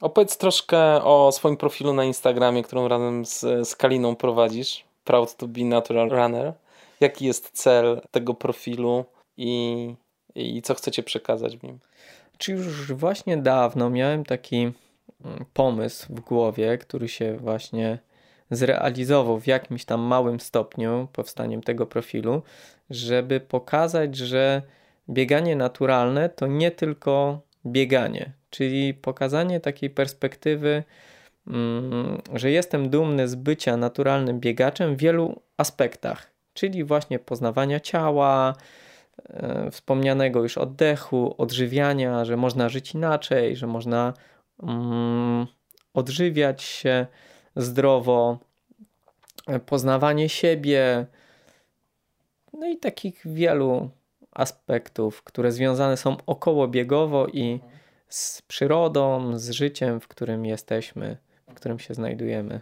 opowiedz troszkę o swoim profilu na Instagramie, którą razem z, z Kaliną prowadzisz. Proud to be natural runner. Jaki jest cel tego profilu i, i co chcecie przekazać w nim? Czy już właśnie dawno miałem taki mm, pomysł w głowie, który się właśnie zrealizował w jakimś tam małym stopniu powstaniem tego profilu, żeby pokazać, że bieganie naturalne to nie tylko bieganie, czyli pokazanie takiej perspektywy, mm, że jestem dumny z bycia naturalnym biegaczem w wielu aspektach, czyli właśnie poznawania ciała, e, wspomnianego już oddechu, odżywiania, że można żyć inaczej, że można mm, odżywiać się zdrowo, e, poznawanie siebie, no i takich wielu aspektów, które związane są okołobiegowo i z przyrodą, z życiem, w którym jesteśmy, w którym się znajdujemy.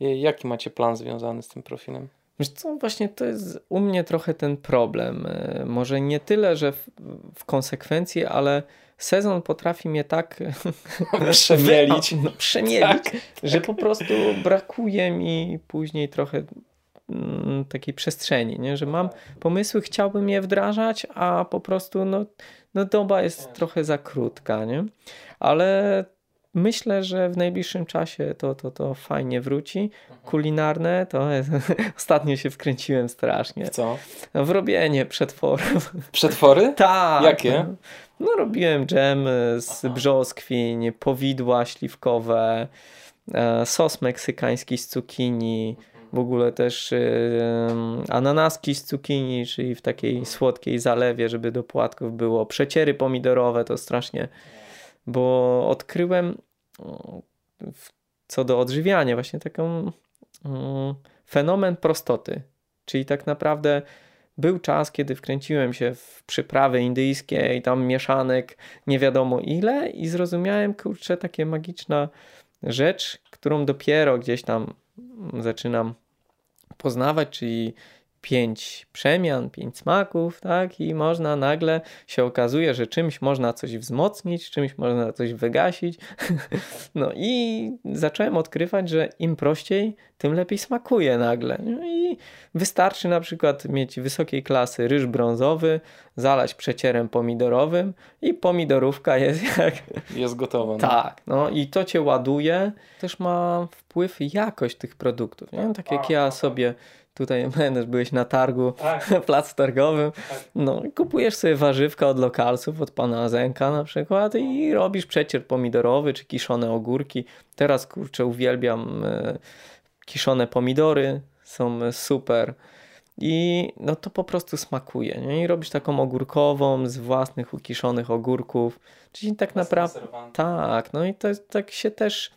Jaki macie plan związany z tym profilem? Wiesz co, właśnie to jest u mnie trochę ten problem. E, może nie tyle, że w, w konsekwencji, ale sezon potrafi mnie tak przemielić, no, przemielić tak, że tak. po prostu brakuje mi później trochę takiej przestrzeni, nie? że mam pomysły, chciałbym je wdrażać, a po prostu no, no doba jest trochę za krótka, nie? ale myślę, że w najbliższym czasie to, to, to fajnie wróci. Kulinarne to jest, ostatnio się wkręciłem strasznie. W co? W robienie przetworów. Przetwory? tak. Jakie? No robiłem dżem z Aha. brzoskwin, powidła śliwkowe, e, sos meksykański z cukinii, w ogóle też ananaski z cukinii, czyli w takiej słodkiej zalewie, żeby do płatków było. Przeciery pomidorowe to strasznie, bo odkryłem co do odżywiania właśnie taką fenomen prostoty. Czyli tak naprawdę był czas, kiedy wkręciłem się w przyprawy indyjskie i tam mieszanek nie wiadomo ile i zrozumiałem, kurczę, takie magiczna rzecz, którą dopiero gdzieś tam zaczynam poznawać, czyli pięć przemian, pięć smaków, tak? I można nagle się okazuje, że czymś można coś wzmocnić, czymś można coś wygasić. No i zacząłem odkrywać, że im prościej, tym lepiej smakuje nagle. No i wystarczy na przykład mieć wysokiej klasy ryż brązowy, zalać przecierem pomidorowym i pomidorówka jest jak... Jest gotowa. No. Tak, no i to cię ładuje. Też ma wpływ jakość tych produktów, nie? Tak jak ja sobie tutaj też byłeś na targu, tak. plac targowym, tak. no kupujesz sobie warzywka od lokalców, od pana Zenka na przykład i robisz przecier pomidorowy czy kiszone ogórki. Teraz kurczę uwielbiam e, kiszone pomidory, są super. I no to po prostu smakuje. Nie? I robisz taką ogórkową z własnych ukiszonych ogórków. Czyli tak naprawdę. Tak, no i to tak się też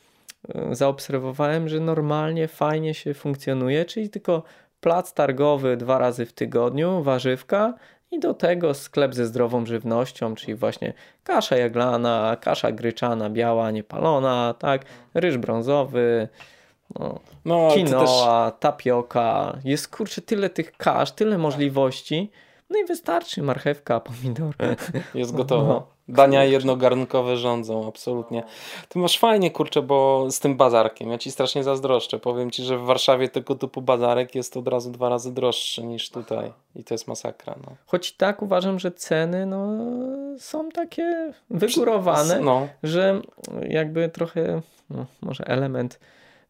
e, zaobserwowałem, że normalnie, fajnie się funkcjonuje, czyli tylko plac targowy dwa razy w tygodniu, warzywka i do tego sklep ze zdrową żywnością, czyli właśnie kasza jaglana, kasza gryczana, biała, niepalona, tak, ryż brązowy, no, no quinoa, też... tapioka. Jest kurczę tyle tych kasz, tyle możliwości. No i wystarczy marchewka, pomidor. Jest gotowe. No. Dania jednogarnkowe rządzą, absolutnie. Ty masz fajnie, kurczę, bo z tym bazarkiem, ja ci strasznie zazdroszczę. Powiem ci, że w Warszawie tego typu bazarek jest od razu dwa razy droższy niż tutaj i to jest masakra. No. Choć tak uważam, że ceny no, są takie wygórowane, no. że jakby trochę, no, może element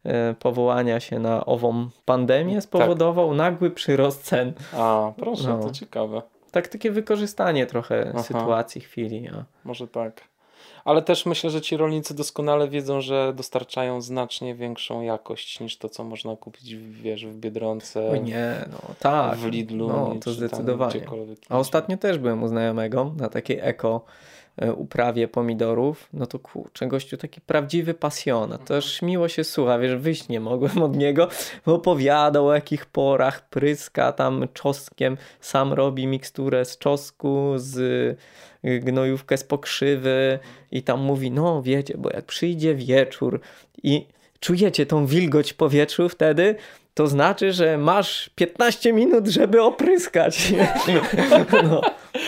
e, powołania się na ową pandemię tak. spowodował tak. nagły przyrost cen. A, proszę, no. to ciekawe tak takie wykorzystanie trochę Aha. sytuacji, chwili. A. Może tak. Ale też myślę, że ci rolnicy doskonale wiedzą, że dostarczają znacznie większą jakość niż to, co można kupić wiesz, w Biedronce. O nie, no tak. W Lidlu. No, to zdecydowanie. A ostatnio też byłem u znajomego na takiej eko uprawie pomidorów, no to kurczę, gościu taki prawdziwy pasjonat. To już miło się słucha, wiesz, wyjść nie mogłem od niego, bo opowiadał o jakich porach, pryska tam czosnkiem, sam robi miksturę z czosnku, z y, gnojówkę z pokrzywy i tam mówi, no wiecie, bo jak przyjdzie wieczór i czujecie tą wilgoć powietrzu wtedy, to znaczy, że masz 15 minut, żeby opryskać. No,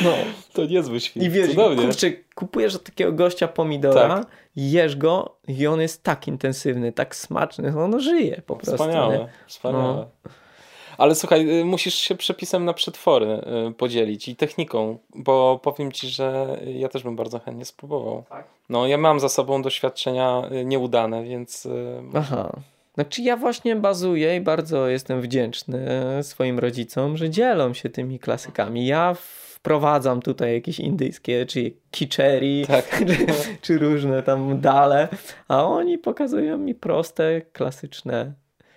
no. To niezły świt. I wiesz, kurczę, kupujesz od takiego gościa pomidora, tak. jesz go i on jest tak intensywny, tak smaczny, on żyje po prostu. Wspaniałe, nie? wspaniałe. No. Ale słuchaj, y, musisz się przepisem na przetwory y, podzielić i techniką, bo powiem ci, że ja też bym bardzo chętnie spróbował. Tak? No, ja mam za sobą doświadczenia y, nieudane, więc. Aha. Znaczy ja właśnie bazuję i bardzo jestem wdzięczny swoim rodzicom, że dzielą się tymi klasykami. Ja wprowadzam tutaj jakieś indyjskie, czy kicheri, tak. czy, czy, różne tam dale, a oni pokazują mi proste, klasyczne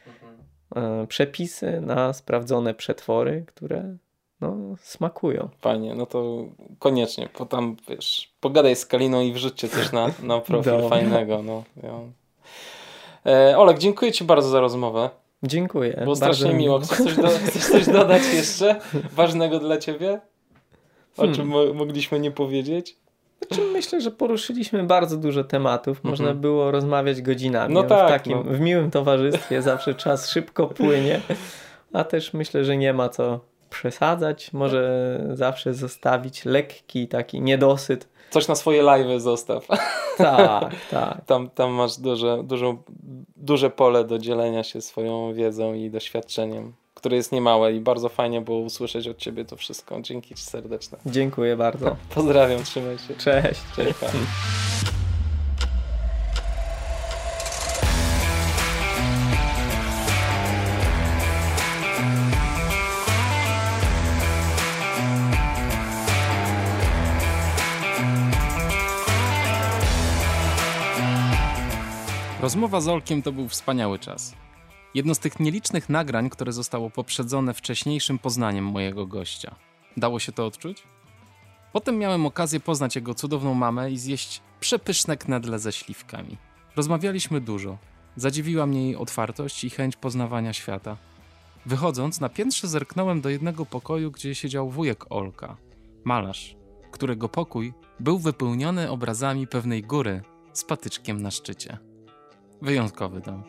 mhm. e, przepisy na sprawdzone przetwory, które no, smakują. Fajnie, no to koniecznie, bo tam wiesz, pogadaj z Kaliną i wrzućcie coś na, na profil fajnego. No, ja. E, Olek, dziękuję Ci bardzo za rozmowę. Dziękuję. Było strasznie miło. Chcesz coś, do, chcesz coś dodać jeszcze ważnego dla Ciebie? O hmm. czym mo mogliśmy nie powiedzieć? Znaczy, myślę, że poruszyliśmy bardzo dużo tematów. Można mhm. było rozmawiać godzinami. No tak, w takim, no. w miłym towarzystwie zawsze czas szybko płynie. A też myślę, że nie ma co przesadzać, może zawsze zostawić lekki taki niedosyt. Coś na swoje live'y zostaw. Tak, tak. Tam, tam masz duże, dużo, duże pole do dzielenia się swoją wiedzą i doświadczeniem, które jest niemałe i bardzo fajnie było usłyszeć od Ciebie to wszystko. Dzięki Ci serdeczne. Dziękuję bardzo. Pozdrawiam, trzymaj się. Cześć. Cześć. Rozmowa z Olkiem to był wspaniały czas. Jedno z tych nielicznych nagrań, które zostało poprzedzone wcześniejszym poznaniem mojego gościa. Dało się to odczuć? Potem miałem okazję poznać jego cudowną mamę i zjeść przepyszne knedle ze śliwkami. Rozmawialiśmy dużo. Zadziwiła mnie jej otwartość i chęć poznawania świata. Wychodząc, na piętrze zerknąłem do jednego pokoju, gdzie siedział wujek Olka, malarz, którego pokój był wypełniony obrazami pewnej góry z patyczkiem na szczycie. Wyjątkowy dom.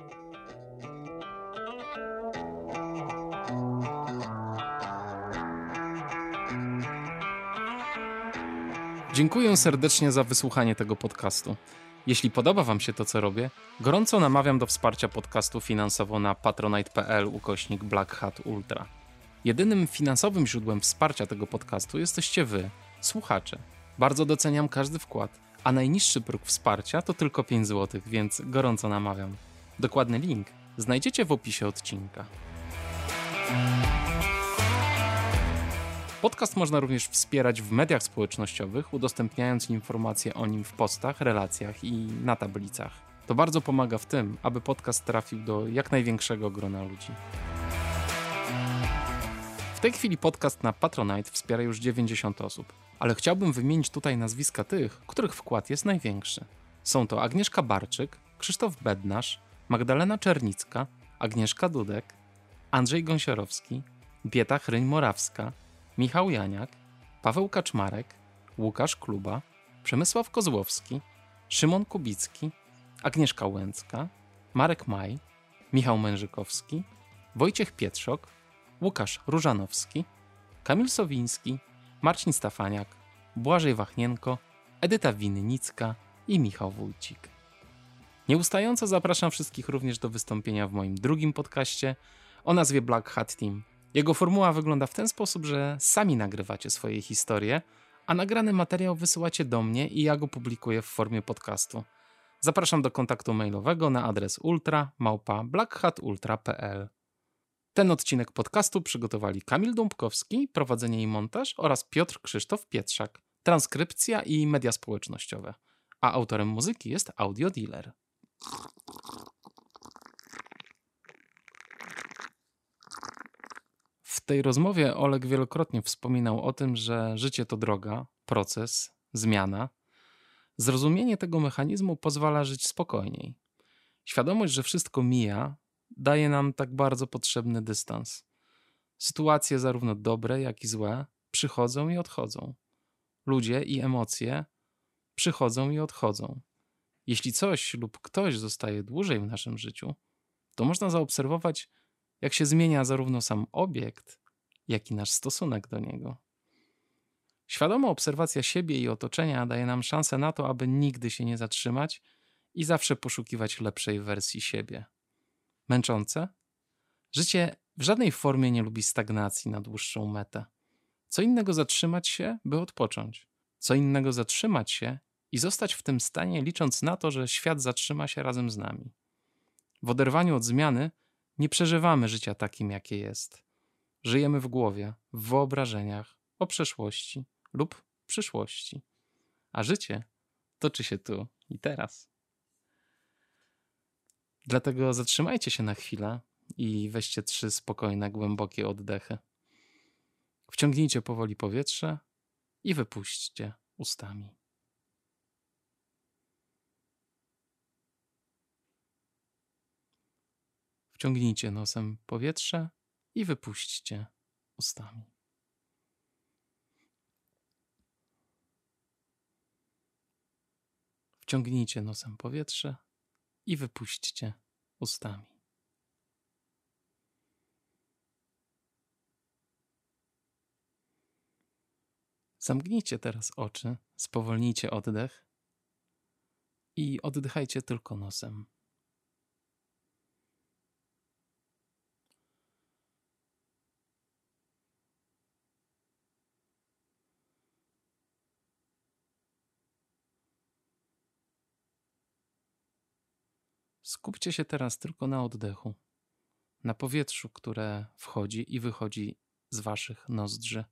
Dziękuję serdecznie za wysłuchanie tego podcastu. Jeśli podoba Wam się to, co robię, gorąco namawiam do wsparcia podcastu finansowo na patronite.pl ukośnik Black Hat Ultra. Jedynym finansowym źródłem wsparcia tego podcastu jesteście Wy, słuchacze. Bardzo doceniam każdy wkład, a najniższy próg wsparcia to tylko 5 zł, więc gorąco namawiam. Dokładny link znajdziecie w opisie odcinka. Podcast można również wspierać w mediach społecznościowych, udostępniając informacje o nim w postach, relacjach i na tablicach. To bardzo pomaga w tym, aby podcast trafił do jak największego grona ludzi. W tej chwili podcast na Patronite wspiera już 90 osób, ale chciałbym wymienić tutaj nazwiska tych, których wkład jest największy. Są to Agnieszka Barczyk, Krzysztof Bednarz, Magdalena Czernicka, Agnieszka Dudek, Andrzej Gąsiorowski, Bieta Chryń-Morawska, Michał Janiak, Paweł Kaczmarek, Łukasz Kluba, Przemysław Kozłowski, Szymon Kubicki, Agnieszka Łęcka, Marek Maj, Michał Mężykowski, Wojciech Pietrzok, Łukasz Różanowski, Kamil Sowiński, Marcin Stafaniak, Błażej Wachnienko, Edyta Winnicka i Michał Wójcik. Nieustająco zapraszam wszystkich również do wystąpienia w moim drugim podcaście o nazwie Black Hat Team. Jego formuła wygląda w ten sposób, że sami nagrywacie swoje historie, a nagrany materiał wysyłacie do mnie i ja go publikuję w formie podcastu. Zapraszam do kontaktu mailowego na adres ultra małpa blackhatultra.pl. Ten odcinek podcastu przygotowali Kamil Dąbkowski, prowadzenie i montaż oraz Piotr Krzysztof Pietrzak, transkrypcja i media społecznościowe. A autorem muzyki jest Audio Dealer. W tej rozmowie Oleg wielokrotnie wspominał o tym, że życie to droga, proces, zmiana. Zrozumienie tego mechanizmu pozwala żyć spokojniej. Świadomość, że wszystko mija, daje nam tak bardzo potrzebny dystans. Sytuacje, zarówno dobre, jak i złe, przychodzą i odchodzą. Ludzie i emocje przychodzą i odchodzą. Jeśli coś lub ktoś zostaje dłużej w naszym życiu, to można zaobserwować, jak się zmienia zarówno sam obiekt, jak i nasz stosunek do niego. Świadoma obserwacja siebie i otoczenia daje nam szansę na to, aby nigdy się nie zatrzymać i zawsze poszukiwać lepszej wersji siebie. Męczące? Życie w żadnej formie nie lubi stagnacji na dłuższą metę. Co innego zatrzymać się, by odpocząć. Co innego zatrzymać się i zostać w tym stanie, licząc na to, że świat zatrzyma się razem z nami. W oderwaniu od zmiany nie przeżywamy życia takim, jakie jest. Żyjemy w głowie, w wyobrażeniach o przeszłości lub przyszłości. A życie toczy się tu i teraz. Dlatego zatrzymajcie się na chwilę i weźcie trzy spokojne, głębokie oddechy. Wciągnijcie powoli powietrze i wypuśćcie ustami. Wciągnijcie nosem powietrze i wypuśćcie ustami. Wciągnijcie nosem powietrze i wypuśćcie ustami. Zamknijcie teraz oczy, spowolnijcie oddech i oddychajcie tylko nosem. Skupcie się teraz tylko na oddechu, na powietrzu, które wchodzi i wychodzi z waszych nozdrzy.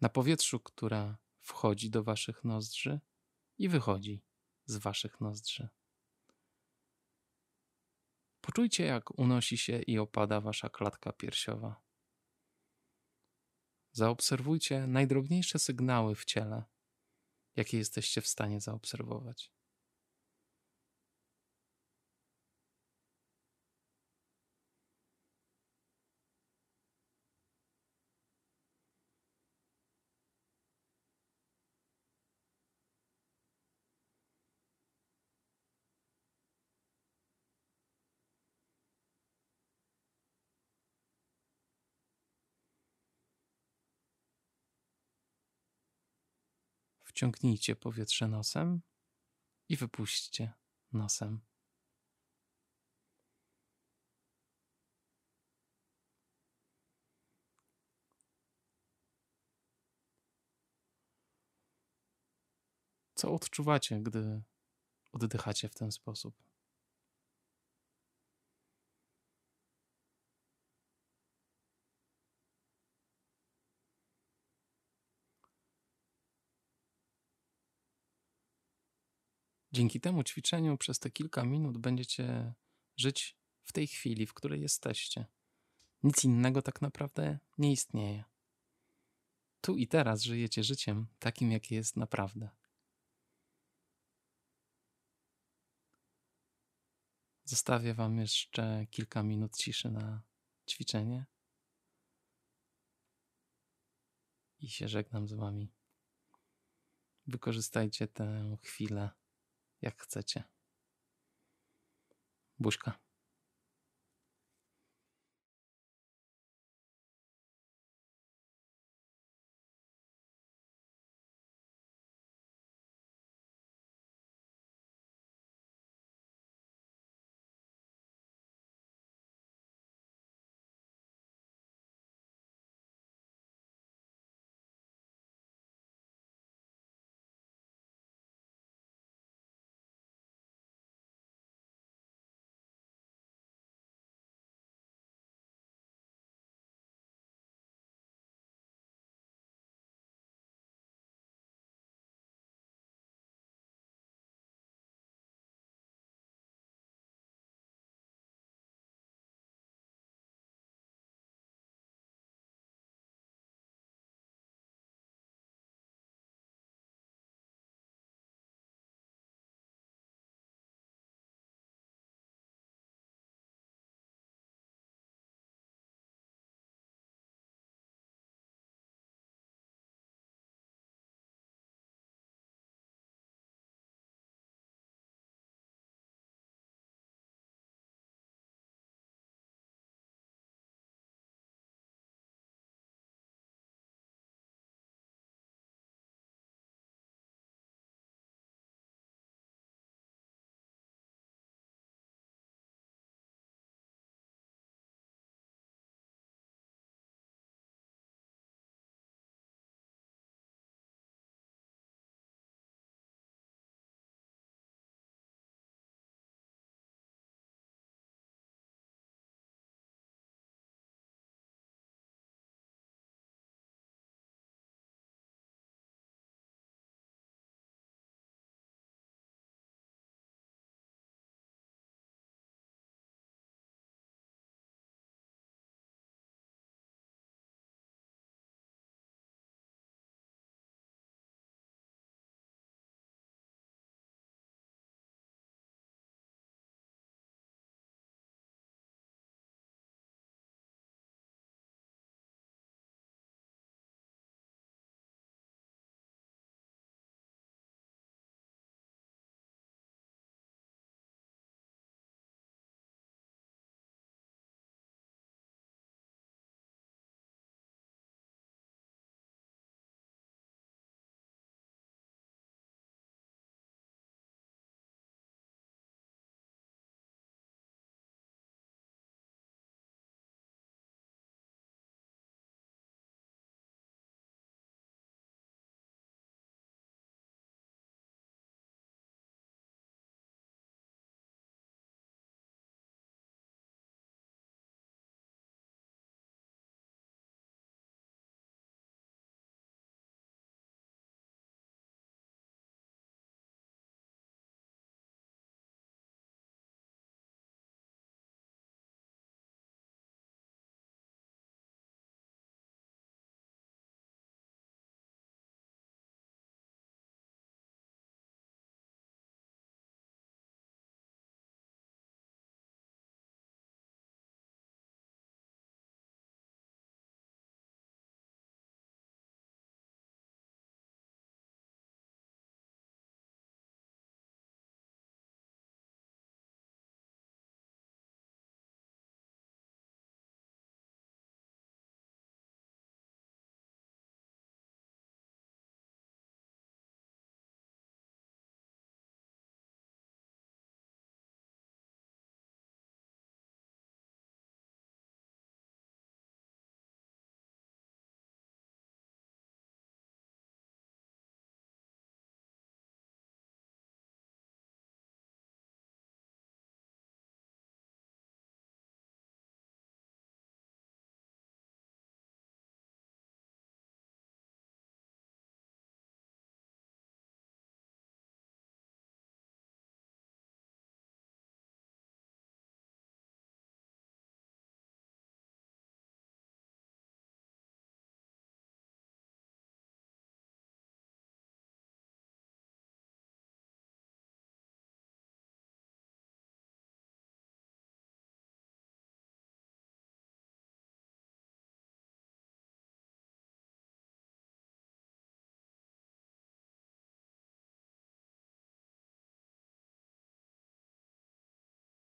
Na powietrzu, które wchodzi do waszych nozdrzy i wychodzi z waszych nozdrzy. Poczujcie, jak unosi się i opada wasza klatka piersiowa. Zaobserwujcie najdrobniejsze sygnały w ciele jakie jesteście w stanie zaobserwować. Wciągnijcie powietrze nosem i wypuśćcie nosem. Co odczuwacie, gdy oddychacie w ten sposób? Dzięki temu ćwiczeniu przez te kilka minut będziecie żyć w tej chwili, w której jesteście. Nic innego tak naprawdę nie istnieje. Tu i teraz żyjecie życiem takim, jakie jest naprawdę. Zostawię Wam jeszcze kilka minut ciszy na ćwiczenie i się żegnam z Wami. Wykorzystajcie tę chwilę jak chcecie. Buźka.